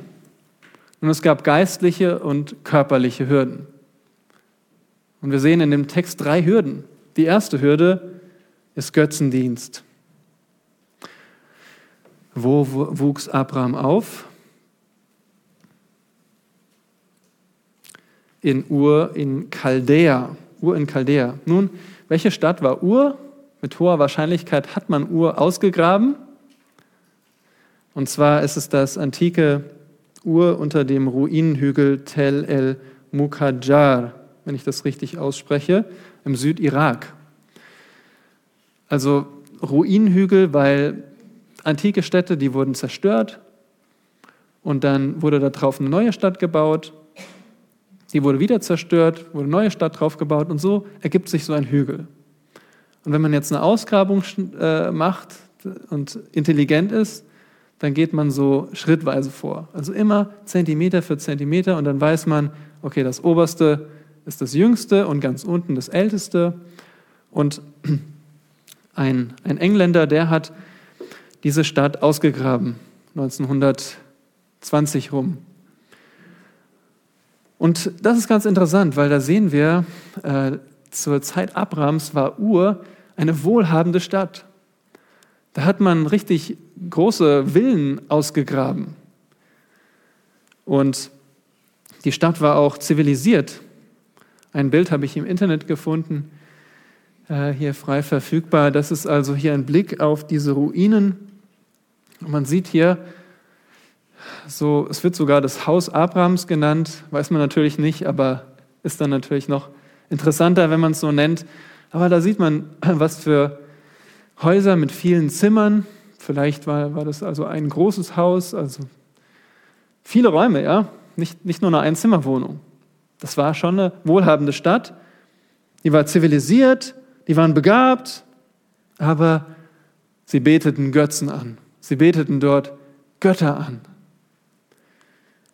Und es gab geistliche und körperliche Hürden. Und wir sehen in dem Text drei Hürden. Die erste Hürde ist Götzendienst. Wo wuchs Abraham auf? In Ur in Chaldea. Ur in Chaldea. Nun, welche Stadt war Ur? Mit hoher Wahrscheinlichkeit hat man Ur ausgegraben. Und zwar ist es das antike Ur unter dem Ruinenhügel Tel el Mukajjar wenn ich das richtig ausspreche, im Südirak. Also Ruinenhügel, weil antike Städte, die wurden zerstört und dann wurde darauf eine neue Stadt gebaut. Die wurde wieder zerstört, wurde eine neue Stadt drauf gebaut und so ergibt sich so ein Hügel. Und wenn man jetzt eine Ausgrabung äh, macht und intelligent ist, dann geht man so schrittweise vor. Also immer Zentimeter für Zentimeter und dann weiß man, okay, das oberste ist das Jüngste und ganz unten das Älteste. Und ein, ein Engländer, der hat diese Stadt ausgegraben, 1920 rum. Und das ist ganz interessant, weil da sehen wir, äh, zur Zeit Abrahams war Ur eine wohlhabende Stadt. Da hat man richtig große Villen ausgegraben. Und die Stadt war auch zivilisiert. Ein Bild habe ich im Internet gefunden, äh, hier frei verfügbar. Das ist also hier ein Blick auf diese Ruinen. Und man sieht hier, so, es wird sogar das Haus Abrahams genannt, weiß man natürlich nicht, aber ist dann natürlich noch interessanter, wenn man es so nennt. Aber da sieht man, was für Häuser mit vielen Zimmern. Vielleicht war, war das also ein großes Haus, also viele Räume, ja, nicht, nicht nur eine Einzimmerwohnung. Das war schon eine wohlhabende Stadt. Die war zivilisiert, die waren begabt, aber sie beteten Götzen an. Sie beteten dort Götter an.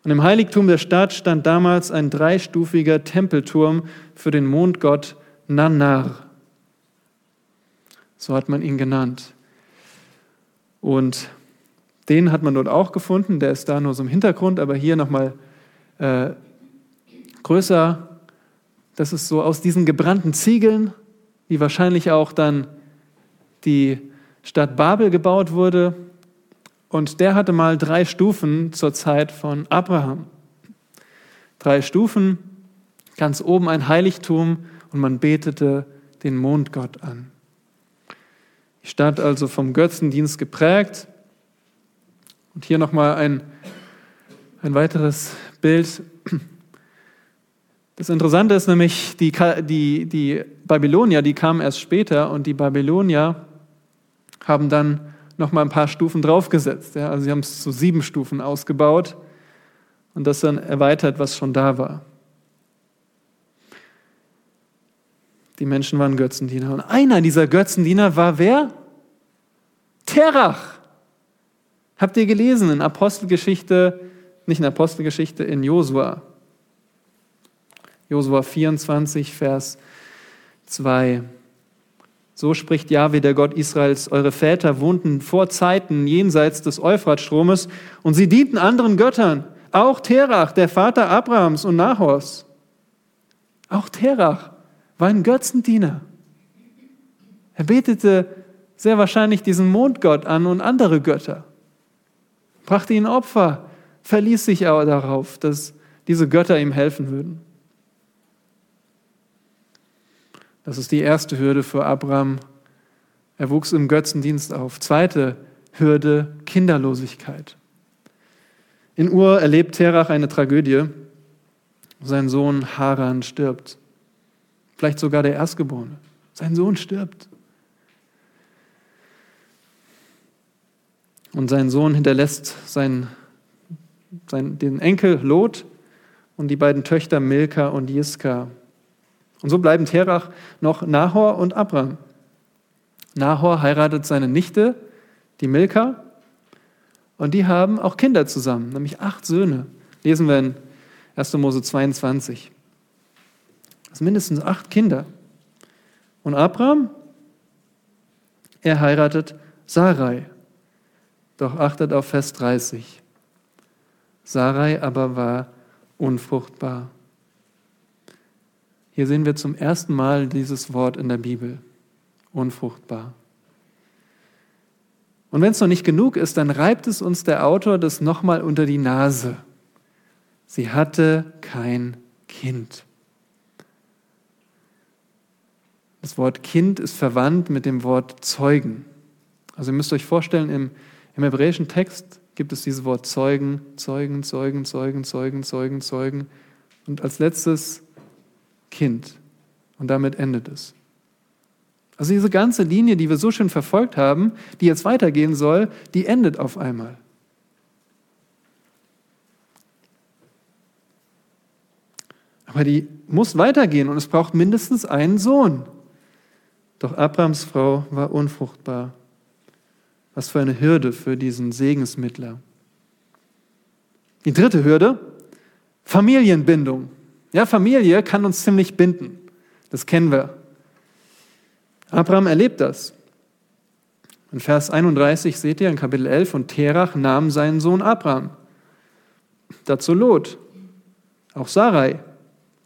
Und im Heiligtum der Stadt stand damals ein dreistufiger Tempelturm für den Mondgott Nannar. So hat man ihn genannt. Und den hat man dort auch gefunden, der ist da nur so im Hintergrund, aber hier nochmal äh, größer. Das ist so aus diesen gebrannten Ziegeln, wie wahrscheinlich auch dann die Stadt Babel gebaut wurde. Und der hatte mal drei Stufen zur Zeit von Abraham. Drei Stufen, ganz oben ein Heiligtum und man betete den Mondgott an. Die Stadt also vom Götzendienst geprägt. Und hier nochmal ein, ein weiteres Bild Das Interessante ist nämlich, die, die, die Babylonier, die kamen erst später und die Babylonier haben dann noch mal ein paar Stufen draufgesetzt. Ja? Also sie haben es zu sieben Stufen ausgebaut und das dann erweitert, was schon da war. Die Menschen waren Götzendiener. Und einer dieser Götzendiener war wer? Terach. Habt ihr gelesen in Apostelgeschichte, nicht in Apostelgeschichte, in Josua. Josua 24, Vers 2. So spricht Jahwe, der Gott Israels, eure Väter wohnten vor Zeiten jenseits des Euphratstromes und sie dienten anderen Göttern, auch Terach, der Vater Abrahams und Nahors. Auch Terach war ein Götzendiener. Er betete sehr wahrscheinlich diesen Mondgott an und andere Götter, brachte ihnen Opfer, verließ sich aber darauf, dass diese Götter ihm helfen würden. Das ist die erste Hürde für Abraham. Er wuchs im Götzendienst auf. Zweite Hürde, Kinderlosigkeit. In Ur erlebt Terach eine Tragödie. Sein Sohn Haran stirbt. Vielleicht sogar der Erstgeborene. Sein Sohn stirbt. Und sein Sohn hinterlässt sein, sein, den Enkel Lot und die beiden Töchter Milka und Jiska. Und so bleiben Terach noch Nahor und Abram. Nahor heiratet seine Nichte, die Milka, und die haben auch Kinder zusammen, nämlich acht Söhne. Lesen wir in 1. Mose 22. Das sind mindestens acht Kinder. Und Abraham, er heiratet Sarai. Doch achtet auf Vers 30. Sarai aber war unfruchtbar. Hier sehen wir zum ersten Mal dieses Wort in der Bibel. Unfruchtbar. Und wenn es noch nicht genug ist, dann reibt es uns der Autor das nochmal unter die Nase. Sie hatte kein Kind. Das Wort Kind ist verwandt mit dem Wort Zeugen. Also ihr müsst euch vorstellen, im, im hebräischen Text gibt es dieses Wort Zeugen, Zeugen, Zeugen, Zeugen, Zeugen, Zeugen, Zeugen. Und als letztes Kind. Und damit endet es. Also diese ganze Linie, die wir so schön verfolgt haben, die jetzt weitergehen soll, die endet auf einmal. Aber die muss weitergehen und es braucht mindestens einen Sohn. Doch Abrams Frau war unfruchtbar. Was für eine Hürde für diesen Segensmittler. Die dritte Hürde, Familienbindung. Ja, Familie kann uns ziemlich binden. Das kennen wir. Abraham erlebt das. In Vers 31 seht ihr in Kapitel 11, und Terach nahm seinen Sohn Abraham. Dazu Lot, auch Sarai.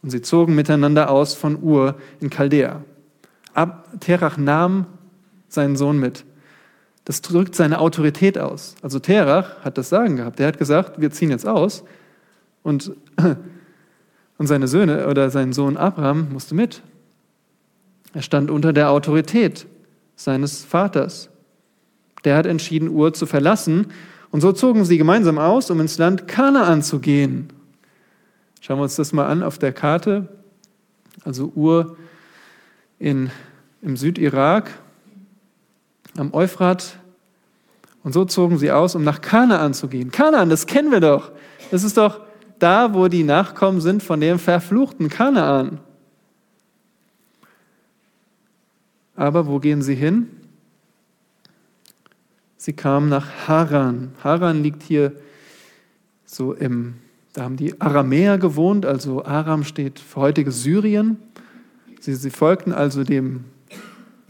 Und sie zogen miteinander aus von Ur in Chaldea. Ab, Terach nahm seinen Sohn mit. Das drückt seine Autorität aus. Also Terach hat das Sagen gehabt. Er hat gesagt, wir ziehen jetzt aus. Und und seine Söhne oder sein Sohn Abraham musste mit. Er stand unter der Autorität seines Vaters. Der hat entschieden, Ur zu verlassen. Und so zogen sie gemeinsam aus, um ins Land Kanaan zu gehen. Schauen wir uns das mal an auf der Karte. Also Ur in, im Südirak, am Euphrat. Und so zogen sie aus, um nach Kanaan zu gehen. Kanaan, das kennen wir doch. Das ist doch da, wo die Nachkommen sind von dem verfluchten Kanaan. Aber wo gehen sie hin? Sie kamen nach Haran. Haran liegt hier so im, da haben die Aramäer gewohnt, also Aram steht für heutige Syrien. Sie, sie folgten also dem,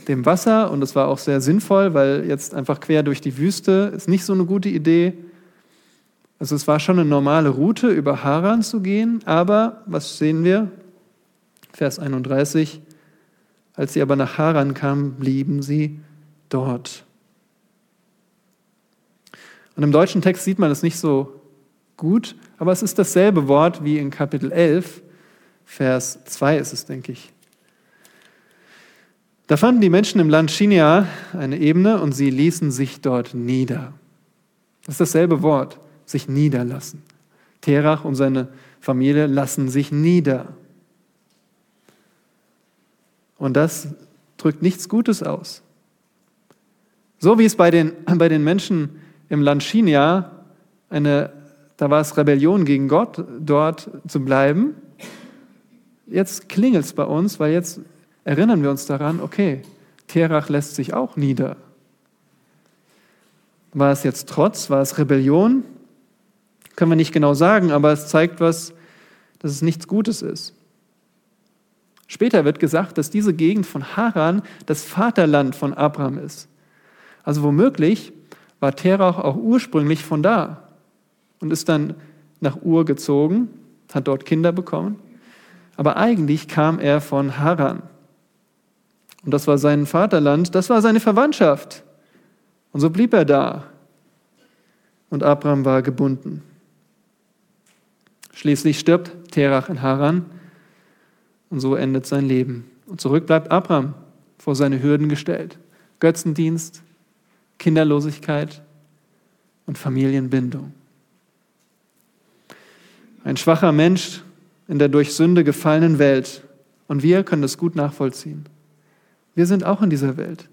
dem Wasser und das war auch sehr sinnvoll, weil jetzt einfach quer durch die Wüste ist nicht so eine gute Idee. Also es war schon eine normale Route, über Haran zu gehen, aber was sehen wir? Vers 31. Als sie aber nach Haran kamen, blieben sie dort. Und im deutschen Text sieht man es nicht so gut, aber es ist dasselbe Wort wie in Kapitel 11, Vers 2 ist es, denke ich. Da fanden die Menschen im Land Shinia eine Ebene und sie ließen sich dort nieder. Das ist dasselbe Wort sich niederlassen. Terach und seine Familie lassen sich nieder. Und das drückt nichts Gutes aus. So wie es bei den, bei den Menschen im Land China, eine, da war es Rebellion gegen Gott, dort zu bleiben. Jetzt klingelt es bei uns, weil jetzt erinnern wir uns daran, okay, Terach lässt sich auch nieder. War es jetzt Trotz? War es Rebellion? Können wir nicht genau sagen, aber es zeigt was, dass es nichts Gutes ist. Später wird gesagt, dass diese Gegend von Haran das Vaterland von Abraham ist. Also womöglich war Terach auch ursprünglich von da und ist dann nach Ur gezogen, hat dort Kinder bekommen. Aber eigentlich kam er von Haran. Und das war sein Vaterland, das war seine Verwandtschaft. Und so blieb er da. Und Abraham war gebunden. Schließlich stirbt Terach in Haran und so endet sein Leben. Und zurück bleibt Abraham vor seine Hürden gestellt. Götzendienst, Kinderlosigkeit und Familienbindung. Ein schwacher Mensch in der durch Sünde gefallenen Welt. Und wir können das gut nachvollziehen. Wir sind auch in dieser Welt.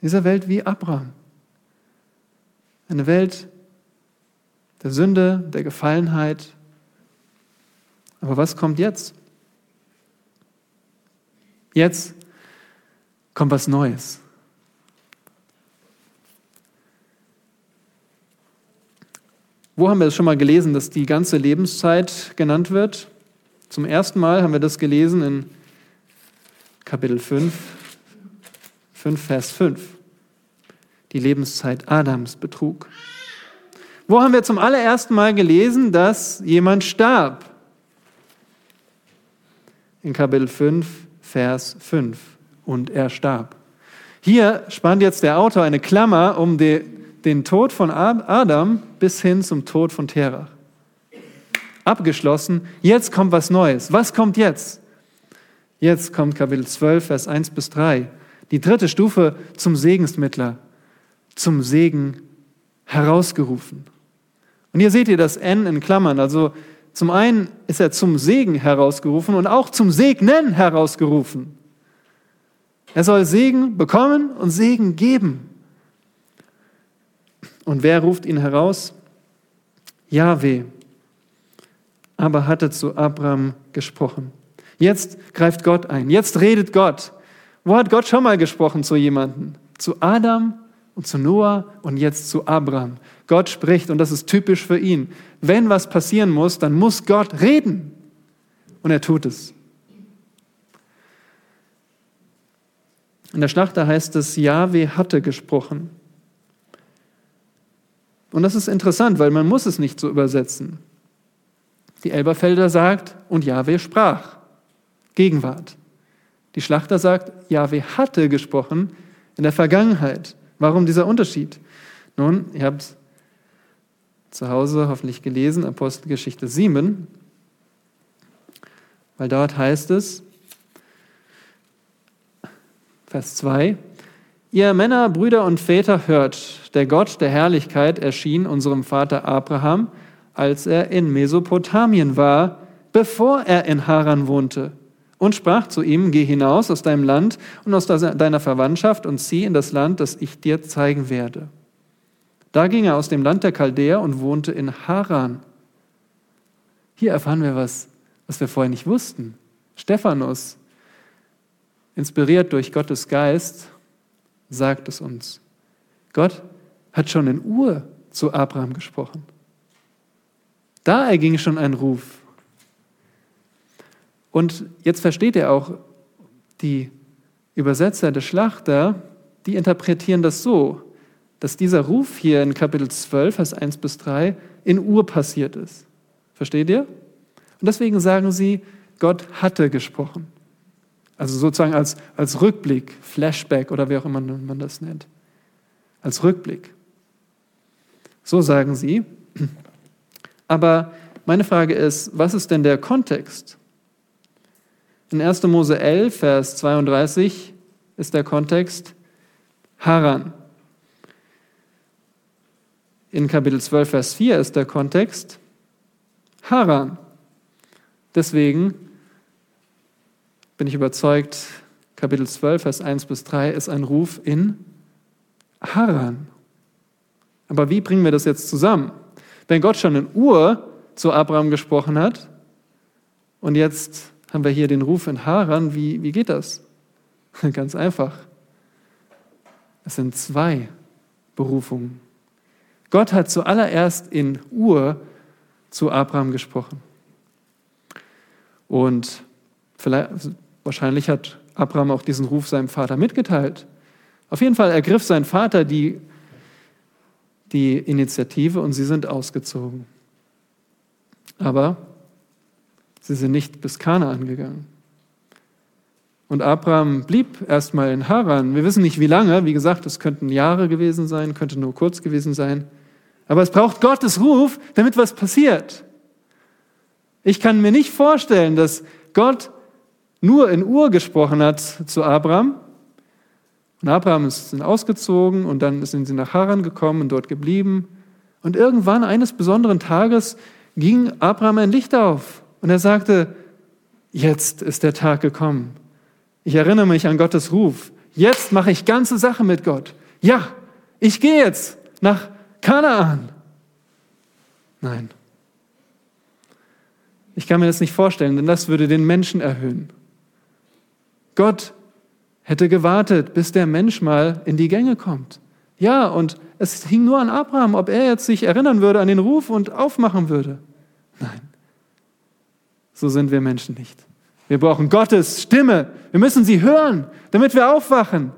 In dieser Welt wie Abraham. Eine Welt der Sünde, der Gefallenheit. Aber was kommt jetzt? Jetzt kommt was Neues. Wo haben wir das schon mal gelesen, dass die ganze Lebenszeit genannt wird? Zum ersten Mal haben wir das gelesen in Kapitel 5, 5, Vers 5. Die Lebenszeit Adams betrug. Wo haben wir zum allerersten Mal gelesen, dass jemand starb? In Kapitel 5, Vers 5. Und er starb. Hier spannt jetzt der Autor eine Klammer um die, den Tod von Adam bis hin zum Tod von Terach. Abgeschlossen. Jetzt kommt was Neues. Was kommt jetzt? Jetzt kommt Kapitel 12, Vers 1 bis 3. Die dritte Stufe zum Segensmittler, zum Segen herausgerufen. Und hier seht ihr das N in Klammern. Also zum einen ist er zum Segen herausgerufen und auch zum Segnen herausgerufen. Er soll Segen bekommen und Segen geben. Und wer ruft ihn heraus? Jahweh. Aber hatte zu Abraham gesprochen. Jetzt greift Gott ein. Jetzt redet Gott. Wo hat Gott schon mal gesprochen zu jemandem? Zu Adam und zu Noah und jetzt zu Abraham. Gott spricht und das ist typisch für ihn. Wenn was passieren muss, dann muss Gott reden. Und er tut es. In der Schlachter heißt es, Jahwe hatte gesprochen. Und das ist interessant, weil man muss es nicht so übersetzen. Die Elberfelder sagt, und Jahwe sprach. Gegenwart. Die Schlachter sagt, Jahwe hatte gesprochen in der Vergangenheit. Warum dieser Unterschied? Nun, ihr habt zu Hause hoffentlich gelesen, Apostelgeschichte 7, weil dort heißt es, Vers 2, Ihr Männer, Brüder und Väter hört, der Gott der Herrlichkeit erschien unserem Vater Abraham, als er in Mesopotamien war, bevor er in Haran wohnte, und sprach zu ihm, geh hinaus aus deinem Land und aus deiner Verwandtschaft und zieh in das Land, das ich dir zeigen werde. Da ging er aus dem Land der Chaldäer und wohnte in Haran. Hier erfahren wir was, was wir vorher nicht wussten. Stephanus, inspiriert durch Gottes Geist, sagt es uns. Gott hat schon in Ur zu Abraham gesprochen. Da erging schon ein Ruf. Und jetzt versteht er auch, die Übersetzer der Schlachter, die interpretieren das so dass dieser Ruf hier in Kapitel 12, Vers 1 bis 3 in Ur passiert ist. Versteht ihr? Und deswegen sagen sie, Gott hatte gesprochen. Also sozusagen als, als Rückblick, Flashback oder wie auch immer man das nennt. Als Rückblick. So sagen sie. Aber meine Frage ist, was ist denn der Kontext? In 1. Mose 11, Vers 32 ist der Kontext Haran. In Kapitel 12, Vers 4 ist der Kontext Haran. Deswegen bin ich überzeugt, Kapitel 12, Vers 1 bis 3, ist ein Ruf in Haran. Aber wie bringen wir das jetzt zusammen? Wenn Gott schon in Ur zu Abraham gesprochen hat und jetzt haben wir hier den Ruf in Haran, wie, wie geht das? Ganz einfach. Es sind zwei Berufungen. Gott hat zuallererst in Ur zu Abraham gesprochen. Und wahrscheinlich hat Abraham auch diesen Ruf seinem Vater mitgeteilt. Auf jeden Fall ergriff sein Vater die, die Initiative und sie sind ausgezogen. Aber sie sind nicht bis Kanaan gegangen. Und Abraham blieb erstmal in Haran. Wir wissen nicht wie lange. Wie gesagt, es könnten Jahre gewesen sein, könnte nur kurz gewesen sein. Aber es braucht Gottes Ruf, damit was passiert. Ich kann mir nicht vorstellen, dass Gott nur in Ur gesprochen hat zu Abraham. Und Abraham ist ausgezogen und dann sind sie nach Haran gekommen und dort geblieben. Und irgendwann eines besonderen Tages ging Abraham ein Licht auf und er sagte, jetzt ist der Tag gekommen. Ich erinnere mich an Gottes Ruf. Jetzt mache ich ganze Sache mit Gott. Ja, ich gehe jetzt nach Kanaan. Nein. Ich kann mir das nicht vorstellen, denn das würde den Menschen erhöhen. Gott hätte gewartet, bis der Mensch mal in die Gänge kommt. Ja, und es hing nur an Abraham, ob er jetzt sich erinnern würde an den Ruf und aufmachen würde. Nein, so sind wir Menschen nicht. Wir brauchen Gottes Stimme. Wir müssen sie hören, damit wir aufwachen,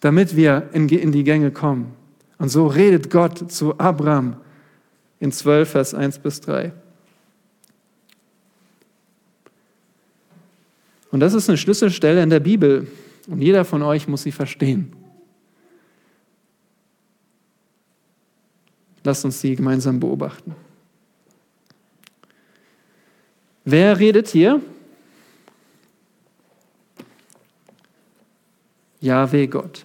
damit wir in die Gänge kommen. Und so redet Gott zu Abraham in 12, Vers 1 bis 3. Und das ist eine Schlüsselstelle in der Bibel. Und jeder von euch muss sie verstehen. Lasst uns sie gemeinsam beobachten. Wer redet hier? Jahwe Gott.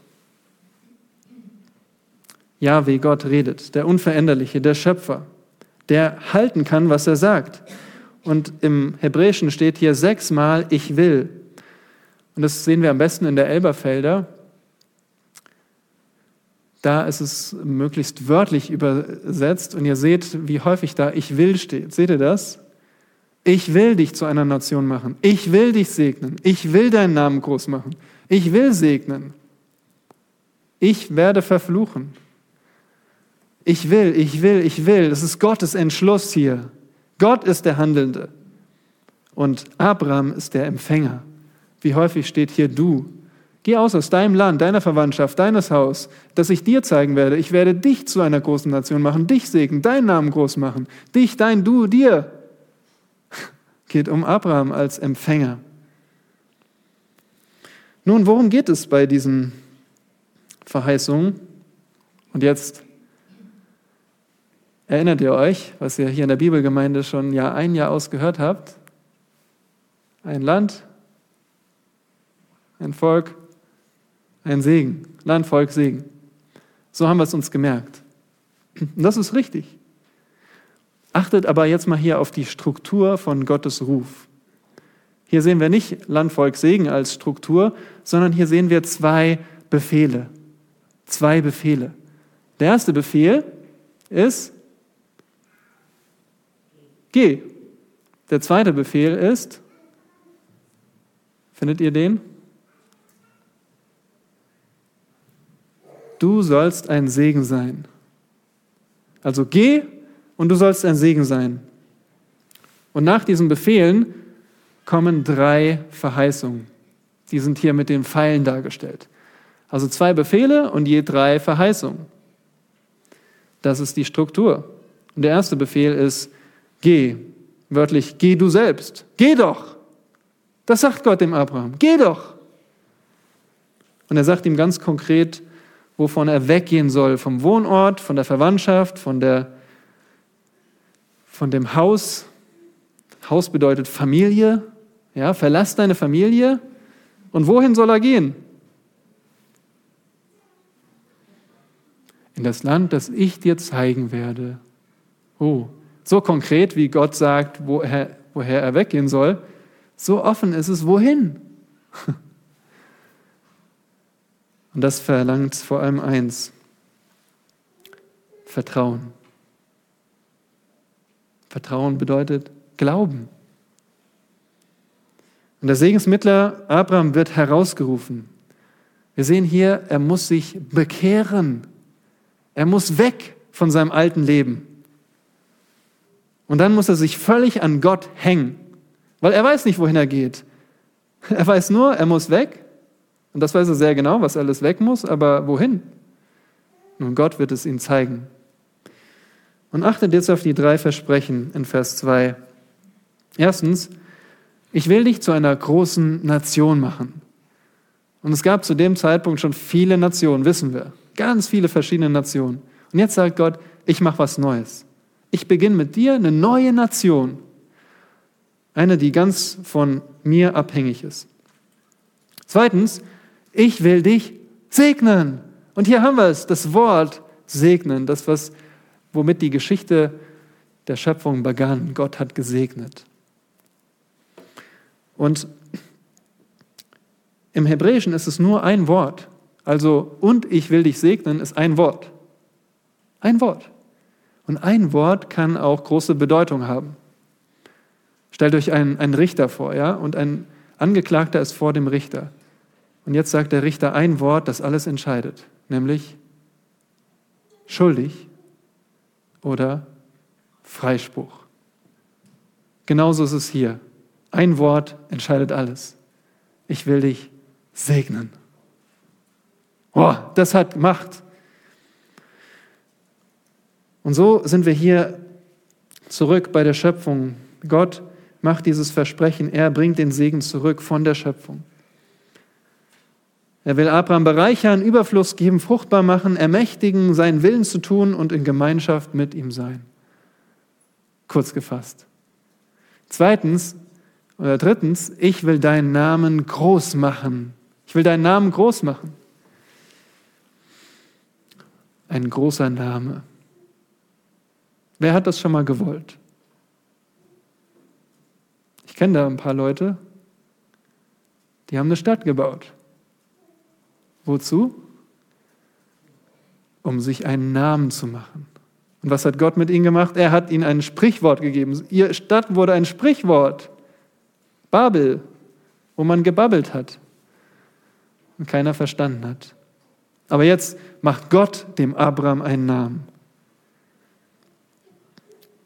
Jahwe Gott redet, der Unveränderliche, der Schöpfer, der halten kann, was er sagt. Und im Hebräischen steht hier sechsmal, ich will. Und das sehen wir am besten in der Elberfelder. Da ist es möglichst wörtlich übersetzt und ihr seht, wie häufig da ich will steht. Seht ihr das? Ich will dich zu einer Nation machen. Ich will dich segnen. Ich will deinen Namen groß machen. Ich will segnen. Ich werde verfluchen. Ich will, ich will, ich will. Das ist Gottes Entschluss hier. Gott ist der Handelnde und Abraham ist der Empfänger. Wie häufig steht hier du? Geh aus aus deinem Land, deiner Verwandtschaft, deines Haus, das ich dir zeigen werde. Ich werde dich zu einer großen Nation machen, dich segnen, deinen Namen groß machen, dich, dein Du, dir. Geht um Abraham als Empfänger. Nun, worum geht es bei diesen Verheißungen? Und jetzt Erinnert ihr euch, was ihr hier in der Bibelgemeinde schon Jahr ein Jahr aus gehört habt? Ein Land, ein Volk, ein Segen. Land, Volk, Segen. So haben wir es uns gemerkt. Und das ist richtig. Achtet aber jetzt mal hier auf die Struktur von Gottes Ruf. Hier sehen wir nicht Land, Volk, Segen als Struktur, sondern hier sehen wir zwei Befehle. Zwei Befehle. Der erste Befehl ist, Geh. Der zweite Befehl ist, findet ihr den? Du sollst ein Segen sein. Also geh und du sollst ein Segen sein. Und nach diesen Befehlen kommen drei Verheißungen. Die sind hier mit den Pfeilen dargestellt. Also zwei Befehle und je drei Verheißungen. Das ist die Struktur. Und der erste Befehl ist, Geh, wörtlich, geh du selbst. Geh doch. Das sagt Gott dem Abraham. Geh doch. Und er sagt ihm ganz konkret, wovon er weggehen soll. Vom Wohnort, von der Verwandtschaft, von, der, von dem Haus. Haus bedeutet Familie. Ja, verlass deine Familie. Und wohin soll er gehen? In das Land, das ich dir zeigen werde. Oh, so konkret, wie Gott sagt, woher, woher er weggehen soll, so offen ist es, wohin. Und das verlangt vor allem eins, Vertrauen. Vertrauen bedeutet Glauben. Und der Segensmittler Abraham wird herausgerufen. Wir sehen hier, er muss sich bekehren. Er muss weg von seinem alten Leben. Und dann muss er sich völlig an Gott hängen, weil er weiß nicht, wohin er geht. Er weiß nur, er muss weg. Und das weiß er sehr genau, was alles weg muss, aber wohin? Nun, Gott wird es ihm zeigen. Und achtet jetzt auf die drei Versprechen in Vers 2. Erstens, ich will dich zu einer großen Nation machen. Und es gab zu dem Zeitpunkt schon viele Nationen, wissen wir. Ganz viele verschiedene Nationen. Und jetzt sagt Gott, ich mache was Neues. Ich beginne mit dir eine neue Nation. Eine, die ganz von mir abhängig ist. Zweitens, ich will dich segnen. Und hier haben wir es, das Wort segnen, das, was, womit die Geschichte der Schöpfung begann. Gott hat gesegnet. Und im Hebräischen ist es nur ein Wort. Also, und ich will dich segnen, ist ein Wort. Ein Wort. Und ein Wort kann auch große Bedeutung haben. Stellt euch einen, einen Richter vor, ja, und ein Angeklagter ist vor dem Richter. Und jetzt sagt der Richter ein Wort, das alles entscheidet, nämlich schuldig oder Freispruch. Genauso ist es hier. Ein Wort entscheidet alles. Ich will dich segnen. Oh, das hat Macht. Und so sind wir hier zurück bei der Schöpfung. Gott macht dieses Versprechen, er bringt den Segen zurück von der Schöpfung. Er will Abraham bereichern, Überfluss geben, fruchtbar machen, ermächtigen, seinen Willen zu tun und in Gemeinschaft mit ihm sein. Kurz gefasst. Zweitens oder drittens, ich will deinen Namen groß machen. Ich will deinen Namen groß machen. Ein großer Name. Wer hat das schon mal gewollt? Ich kenne da ein paar Leute, die haben eine Stadt gebaut. Wozu? Um sich einen Namen zu machen. Und was hat Gott mit ihnen gemacht? Er hat ihnen ein Sprichwort gegeben. Ihre Stadt wurde ein Sprichwort. Babel, wo man gebabbelt hat und keiner verstanden hat. Aber jetzt macht Gott dem Abraham einen Namen.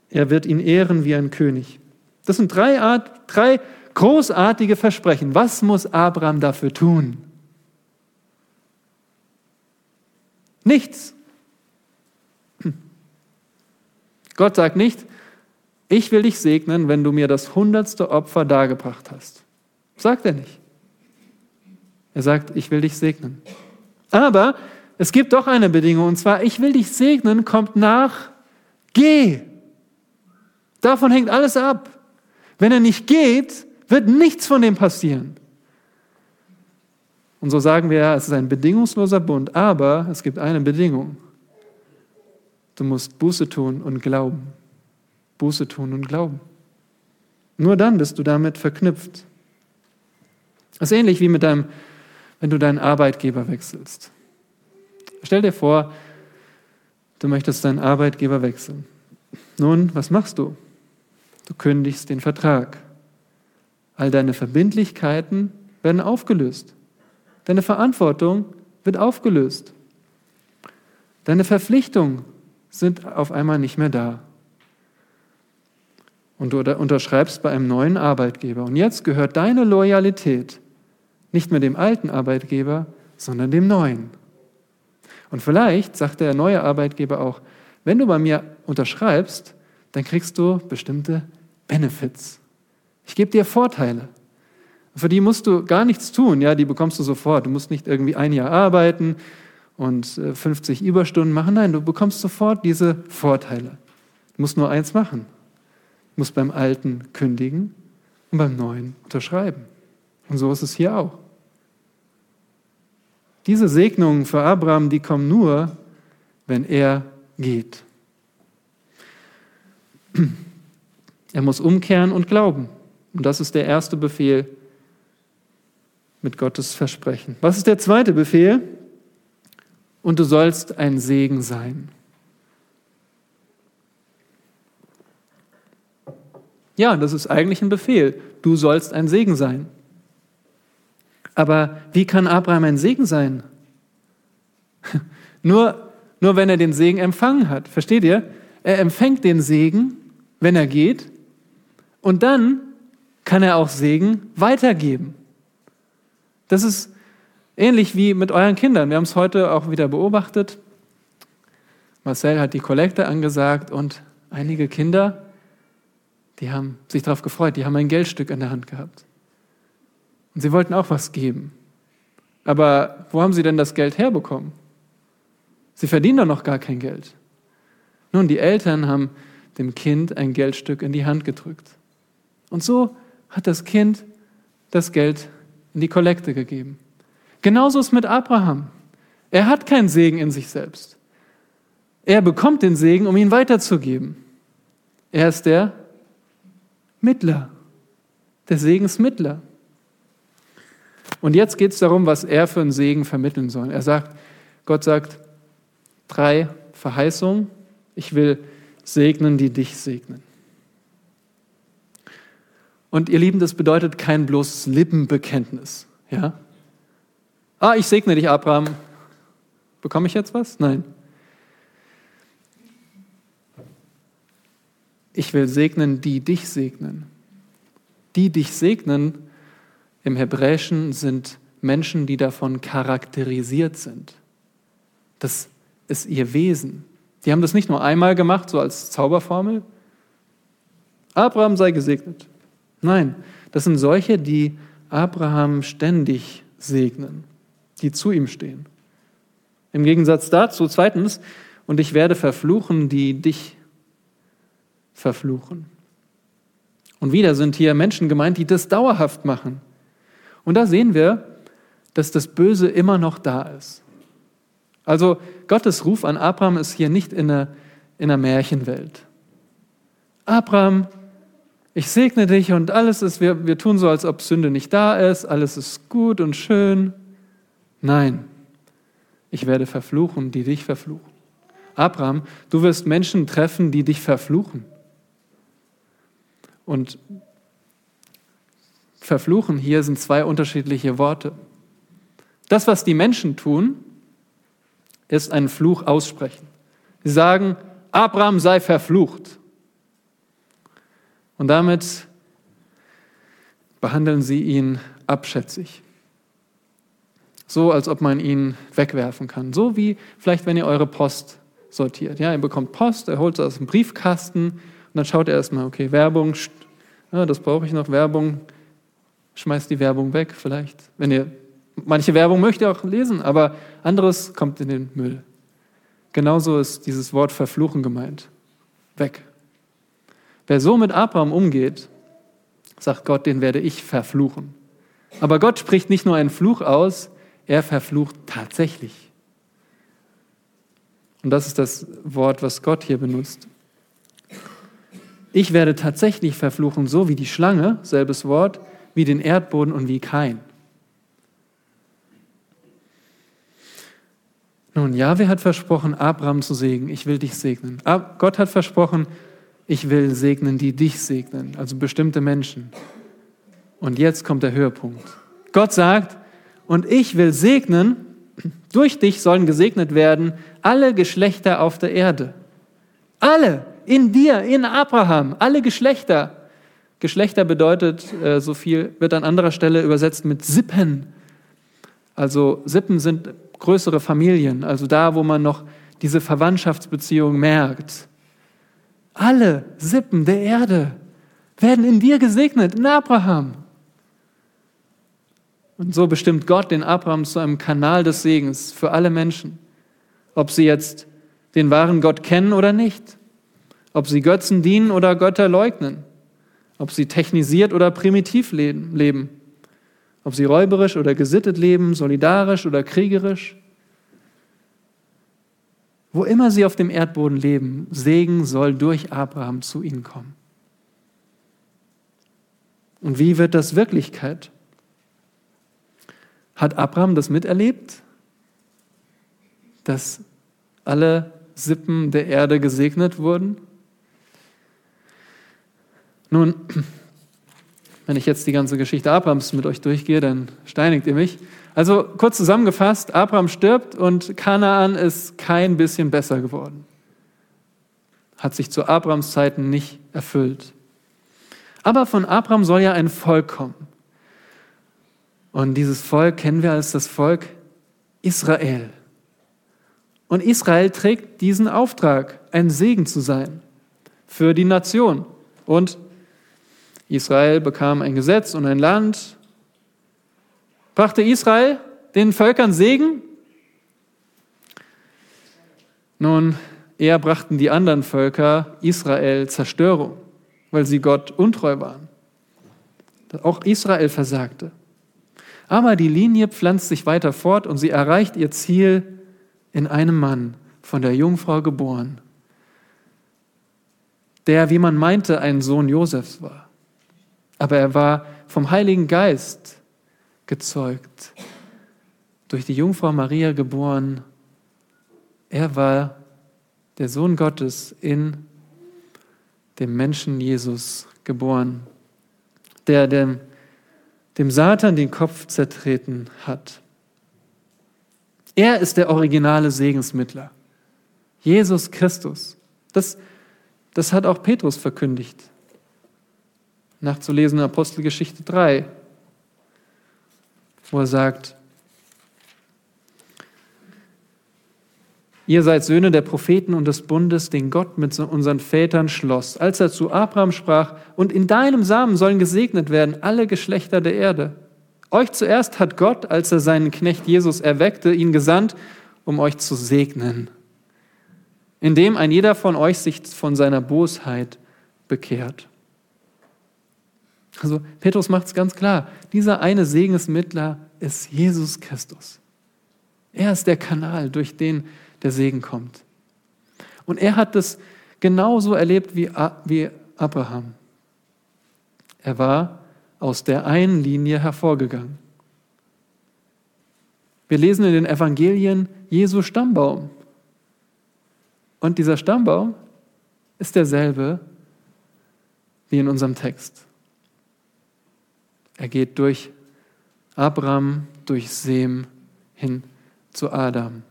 Er wird ihn ehren wie ein König. Das sind drei, Art, drei großartige Versprechen. Was muss Abraham dafür tun? Nichts. Gott sagt nicht, ich will dich segnen, wenn du mir das hundertste Opfer dargebracht hast. Sagt er nicht. Er sagt, ich will dich segnen. Aber es gibt doch eine Bedingung, und zwar, ich will dich segnen, kommt nach, geh. Davon hängt alles ab. Wenn er nicht geht, wird nichts von dem passieren. Und so sagen wir ja, es ist ein bedingungsloser Bund, aber es gibt eine Bedingung. Du musst Buße tun und glauben. Buße tun und glauben. Nur dann bist du damit verknüpft. Das ist ähnlich wie mit deinem, wenn du deinen Arbeitgeber wechselst. Stell dir vor, du möchtest deinen Arbeitgeber wechseln. Nun, was machst du? Du kündigst den Vertrag. All deine Verbindlichkeiten werden aufgelöst. Deine Verantwortung wird aufgelöst. Deine Verpflichtungen sind auf einmal nicht mehr da. Und du unterschreibst bei einem neuen Arbeitgeber. Und jetzt gehört deine Loyalität nicht mehr dem alten Arbeitgeber, sondern dem neuen. Und vielleicht sagt der neue Arbeitgeber auch, wenn du bei mir unterschreibst, dann kriegst du bestimmte Benefits. Ich gebe dir Vorteile. Für die musst du gar nichts tun, ja, die bekommst du sofort. Du musst nicht irgendwie ein Jahr arbeiten und 50 äh, Überstunden machen. Nein, du bekommst sofort diese Vorteile. Du musst nur eins machen. Du musst beim Alten kündigen und beim Neuen unterschreiben. Und so ist es hier auch. Diese Segnungen für Abraham, die kommen nur, wenn er geht. Er muss umkehren und glauben. Und das ist der erste Befehl mit Gottes Versprechen. Was ist der zweite Befehl? und du sollst ein Segen sein. Ja, das ist eigentlich ein Befehl. Du sollst ein Segen sein. Aber wie kann Abraham ein Segen sein? nur, nur wenn er den Segen empfangen hat. Versteht ihr? Er empfängt den Segen, wenn er geht, und dann kann er auch Segen weitergeben. Das ist ähnlich wie mit euren Kindern. Wir haben es heute auch wieder beobachtet. Marcel hat die Kollekte angesagt und einige Kinder die haben sich darauf gefreut, die haben ein Geldstück in der Hand gehabt. Und sie wollten auch was geben. Aber wo haben sie denn das Geld herbekommen? Sie verdienen doch noch gar kein Geld. Nun, die Eltern haben dem Kind ein Geldstück in die Hand gedrückt. Und so hat das Kind das Geld in die Kollekte gegeben. Genauso ist mit Abraham. Er hat keinen Segen in sich selbst. Er bekommt den Segen, um ihn weiterzugeben. Er ist der, Mittler, der Segensmittler. Und jetzt geht es darum, was er für einen Segen vermitteln soll. Er sagt, Gott sagt, drei Verheißungen. Ich will segnen, die dich segnen. Und ihr Lieben, das bedeutet kein bloßes Lippenbekenntnis. Ja? Ah, ich segne dich, Abraham. Bekomme ich jetzt was? Nein. ich will segnen, die dich segnen. Die dich segnen im Hebräischen sind Menschen, die davon charakterisiert sind. Das ist ihr Wesen. Die haben das nicht nur einmal gemacht, so als Zauberformel. Abraham sei gesegnet. Nein, das sind solche, die Abraham ständig segnen, die zu ihm stehen. Im Gegensatz dazu, zweitens, und ich werde verfluchen, die dich verfluchen. Und wieder sind hier Menschen gemeint, die das dauerhaft machen. Und da sehen wir, dass das Böse immer noch da ist. Also Gottes Ruf an Abraham ist hier nicht in einer, in einer Märchenwelt. Abraham, ich segne dich und alles ist, wir, wir tun so, als ob Sünde nicht da ist, alles ist gut und schön. Nein, ich werde verfluchen, die dich verfluchen. Abraham, du wirst Menschen treffen, die dich verfluchen. Und verfluchen hier sind zwei unterschiedliche Worte. Das, was die Menschen tun, ist einen Fluch aussprechen. Sie sagen, Abraham sei verflucht. Und damit behandeln sie ihn abschätzig. So, als ob man ihn wegwerfen kann. So wie vielleicht, wenn ihr eure Post sortiert. Ja, ihr bekommt Post, er holt es aus dem Briefkasten und dann schaut er erstmal, okay, Werbung, ja, das brauche ich noch, Werbung, schmeißt die Werbung weg vielleicht. Wenn ihr, manche Werbung möcht ihr auch lesen, aber anderes kommt in den Müll. Genauso ist dieses Wort verfluchen gemeint. Weg. Wer so mit Abraham umgeht, sagt Gott, den werde ich verfluchen. Aber Gott spricht nicht nur einen Fluch aus, er verflucht tatsächlich. Und das ist das Wort, was Gott hier benutzt. Ich werde tatsächlich verfluchen, so wie die Schlange, selbes Wort, wie den Erdboden und wie kein. Nun, Jahwe hat versprochen, Abraham zu segnen. Ich will dich segnen. Gott hat versprochen, ich will segnen, die dich segnen, also bestimmte Menschen. Und jetzt kommt der Höhepunkt. Gott sagt, und ich will segnen, durch dich sollen gesegnet werden alle Geschlechter auf der Erde. Alle in dir, in Abraham, alle Geschlechter. Geschlechter bedeutet äh, so viel, wird an anderer Stelle übersetzt mit Sippen. Also Sippen sind größere Familien, also da, wo man noch diese Verwandtschaftsbeziehung merkt. Alle Sippen der Erde werden in dir gesegnet, in Abraham. Und so bestimmt Gott den Abraham zu einem Kanal des Segens für alle Menschen, ob sie jetzt den wahren Gott kennen oder nicht ob sie Götzen dienen oder Götter leugnen, ob sie technisiert oder primitiv leben, ob sie räuberisch oder gesittet leben, solidarisch oder kriegerisch. Wo immer sie auf dem Erdboden leben, Segen soll durch Abraham zu ihnen kommen. Und wie wird das Wirklichkeit? Hat Abraham das miterlebt? dass alle Sippen der Erde gesegnet wurden? Nun, wenn ich jetzt die ganze Geschichte Abrahams mit euch durchgehe, dann steinigt ihr mich. Also kurz zusammengefasst, Abraham stirbt und Kanaan ist kein bisschen besser geworden. Hat sich zu Abrahams Zeiten nicht erfüllt. Aber von Abraham soll ja ein Volk kommen. Und dieses Volk kennen wir als das Volk Israel. Und Israel trägt diesen Auftrag, ein Segen zu sein für die Nation. Und Israel bekam ein Gesetz und ein Land. Brachte Israel den Völkern Segen? Nun, eher brachten die anderen Völker Israel Zerstörung, weil sie Gott untreu waren. Auch Israel versagte. Aber die Linie pflanzt sich weiter fort und sie erreicht ihr Ziel in einem Mann, von der Jungfrau geboren, der, wie man meinte, ein Sohn Josefs war. Aber er war vom Heiligen Geist gezeugt, durch die Jungfrau Maria geboren. Er war der Sohn Gottes in dem Menschen Jesus geboren, der dem, dem Satan den Kopf zertreten hat. Er ist der originale Segensmittler. Jesus Christus. Das, das hat auch Petrus verkündigt nachzulesen in Apostelgeschichte 3, wo er sagt, Ihr seid Söhne der Propheten und des Bundes, den Gott mit unseren Vätern schloss, als er zu Abraham sprach, und in deinem Samen sollen gesegnet werden alle Geschlechter der Erde. Euch zuerst hat Gott, als er seinen Knecht Jesus erweckte, ihn gesandt, um euch zu segnen, indem ein jeder von euch sich von seiner Bosheit bekehrt. Also Petrus macht es ganz klar, dieser eine Segensmittler ist Jesus Christus. Er ist der Kanal, durch den der Segen kommt. Und er hat es genauso erlebt wie, wie Abraham. Er war aus der einen Linie hervorgegangen. Wir lesen in den Evangelien Jesu Stammbaum. Und dieser Stammbaum ist derselbe wie in unserem Text. Er geht durch Abraham, durch Sem hin zu Adam.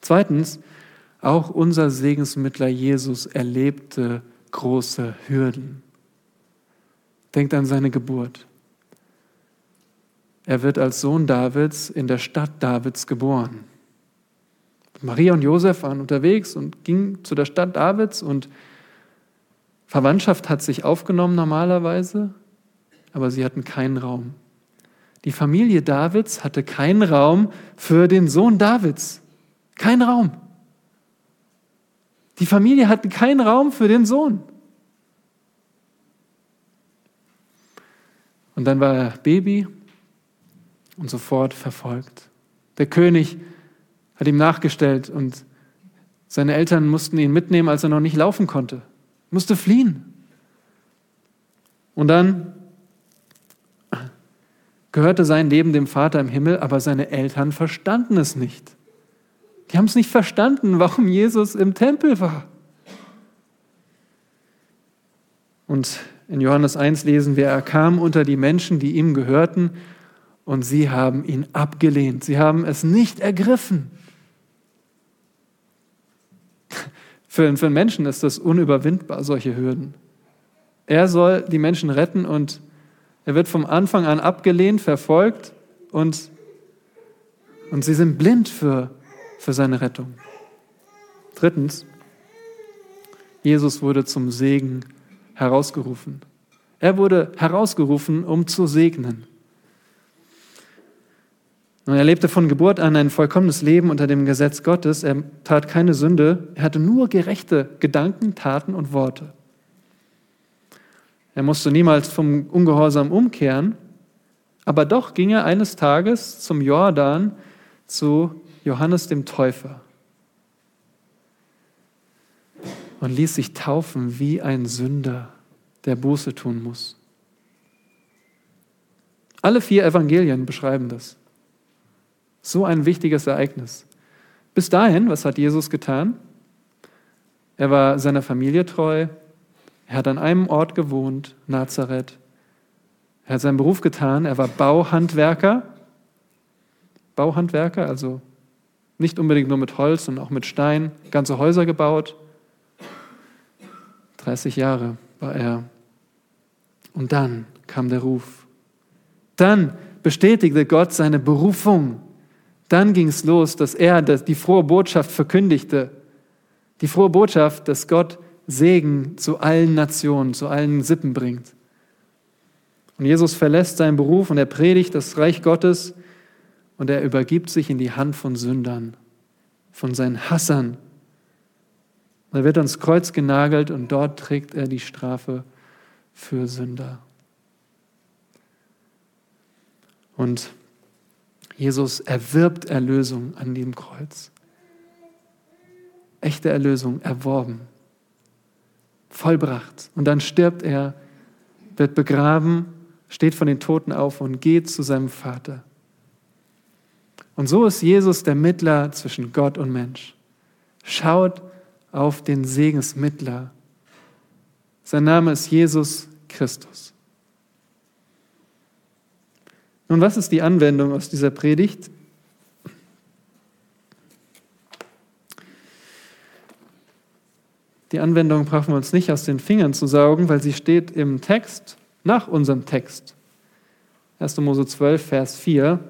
Zweitens, auch unser Segensmittler Jesus erlebte große Hürden. Denkt an seine Geburt. Er wird als Sohn Davids in der Stadt Davids geboren. Maria und Josef waren unterwegs und gingen zu der Stadt Davids und Verwandtschaft hat sich aufgenommen normalerweise aber sie hatten keinen Raum. Die Familie Davids hatte keinen Raum für den Sohn Davids. Kein Raum. Die Familie hatte keinen Raum für den Sohn. Und dann war er Baby und sofort verfolgt. Der König hat ihm nachgestellt und seine Eltern mussten ihn mitnehmen, als er noch nicht laufen konnte. Musste fliehen. Und dann gehörte sein Leben dem Vater im Himmel, aber seine Eltern verstanden es nicht. Die haben es nicht verstanden, warum Jesus im Tempel war. Und in Johannes 1 lesen wir, er kam unter die Menschen, die ihm gehörten, und sie haben ihn abgelehnt. Sie haben es nicht ergriffen. Für, für einen Menschen ist das unüberwindbar, solche Hürden. Er soll die Menschen retten und er wird vom Anfang an abgelehnt, verfolgt und, und sie sind blind für, für seine Rettung. Drittens, Jesus wurde zum Segen herausgerufen. Er wurde herausgerufen, um zu segnen. Und er lebte von Geburt an ein vollkommenes Leben unter dem Gesetz Gottes. Er tat keine Sünde. Er hatte nur gerechte Gedanken, Taten und Worte. Er musste niemals vom Ungehorsam umkehren, aber doch ging er eines Tages zum Jordan zu Johannes dem Täufer und ließ sich taufen wie ein Sünder, der Buße tun muss. Alle vier Evangelien beschreiben das. So ein wichtiges Ereignis. Bis dahin, was hat Jesus getan? Er war seiner Familie treu. Er hat an einem Ort gewohnt, Nazareth. Er hat seinen Beruf getan. Er war Bauhandwerker. Bauhandwerker, also nicht unbedingt nur mit Holz, sondern auch mit Stein, ganze Häuser gebaut. 30 Jahre war er. Und dann kam der Ruf. Dann bestätigte Gott seine Berufung. Dann ging es los, dass er die frohe Botschaft verkündigte. Die frohe Botschaft, dass Gott Segen zu allen Nationen, zu allen Sippen bringt. Und Jesus verlässt seinen Beruf und er predigt das Reich Gottes und er übergibt sich in die Hand von Sündern, von seinen Hassern. Er wird ans Kreuz genagelt und dort trägt er die Strafe für Sünder. Und Jesus erwirbt Erlösung an dem Kreuz. Echte Erlösung erworben, vollbracht. Und dann stirbt er, wird begraben, steht von den Toten auf und geht zu seinem Vater. Und so ist Jesus der Mittler zwischen Gott und Mensch. Schaut auf den Segensmittler. Sein Name ist Jesus Christus. Nun, was ist die Anwendung aus dieser Predigt? Die Anwendung brauchen wir uns nicht aus den Fingern zu saugen, weil sie steht im Text nach unserem Text. 1. Mose 12, Vers 4.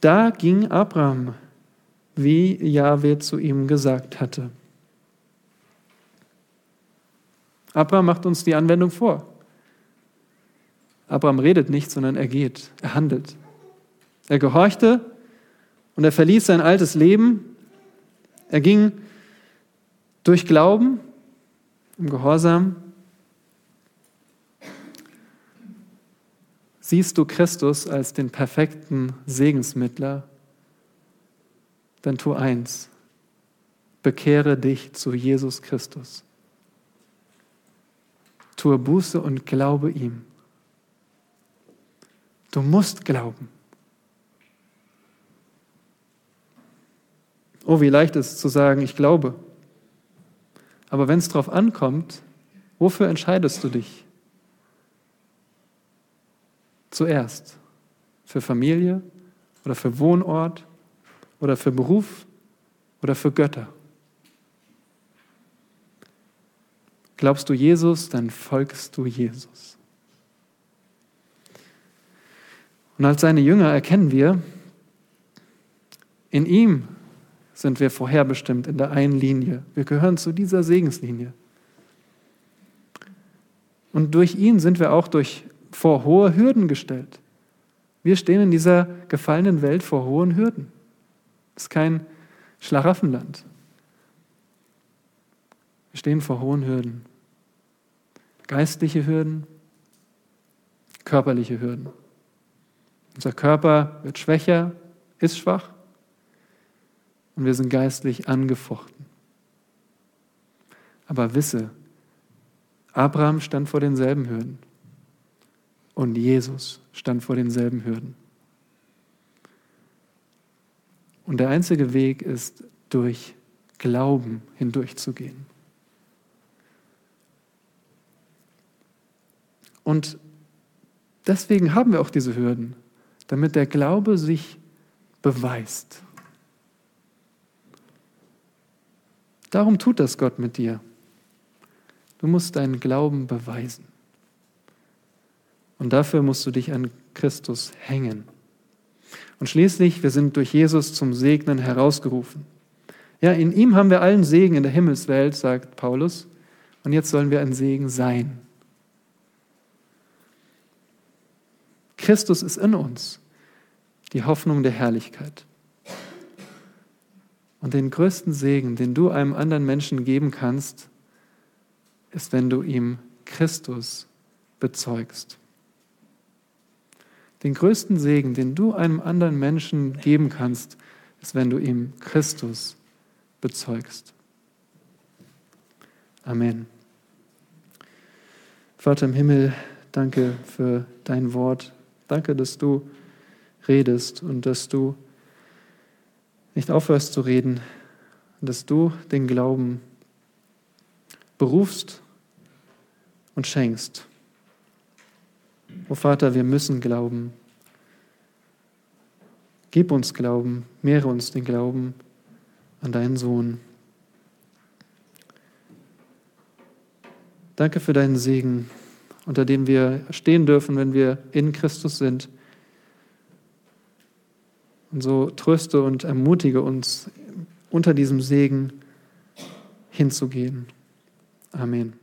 Da ging Abraham, wie Jahwe zu ihm gesagt hatte. Abraham macht uns die Anwendung vor. Abraham redet nicht, sondern er geht, er handelt. Er gehorchte und er verließ sein altes Leben. Er ging durch Glauben, im Gehorsam. Siehst du Christus als den perfekten Segensmittler, dann tu eins, bekehre dich zu Jesus Christus. Tue Buße und glaube ihm. Du musst glauben. Oh, wie leicht ist es zu sagen, ich glaube. Aber wenn es darauf ankommt, wofür entscheidest du dich? Zuerst für Familie oder für Wohnort oder für Beruf oder für Götter. Glaubst du Jesus, dann folgst du Jesus. Und als seine Jünger erkennen wir, in ihm sind wir vorherbestimmt in der einen Linie. Wir gehören zu dieser Segenslinie. Und durch ihn sind wir auch durch, vor hohe Hürden gestellt. Wir stehen in dieser gefallenen Welt vor hohen Hürden. Es ist kein Schlaraffenland. Wir stehen vor hohen Hürden. Geistliche Hürden, körperliche Hürden. Unser Körper wird schwächer, ist schwach und wir sind geistlich angefochten. Aber wisse, Abraham stand vor denselben Hürden und Jesus stand vor denselben Hürden. Und der einzige Weg ist, durch Glauben hindurchzugehen. Und deswegen haben wir auch diese Hürden damit der Glaube sich beweist. Darum tut das Gott mit dir. Du musst deinen Glauben beweisen. Und dafür musst du dich an Christus hängen. Und schließlich, wir sind durch Jesus zum Segnen herausgerufen. Ja, in ihm haben wir allen Segen in der Himmelswelt, sagt Paulus. Und jetzt sollen wir ein Segen sein. Christus ist in uns, die Hoffnung der Herrlichkeit. Und den größten Segen, den du einem anderen Menschen geben kannst, ist, wenn du ihm Christus bezeugst. Den größten Segen, den du einem anderen Menschen geben kannst, ist, wenn du ihm Christus bezeugst. Amen. Vater im Himmel, danke für dein Wort. Danke, dass du redest und dass du nicht aufhörst zu reden dass du den Glauben berufst und schenkst. O Vater, wir müssen glauben. Gib uns Glauben, mehre uns den Glauben an deinen Sohn. Danke für deinen Segen, unter dem wir stehen dürfen, wenn wir in Christus sind. Und so tröste und ermutige uns, unter diesem Segen hinzugehen. Amen.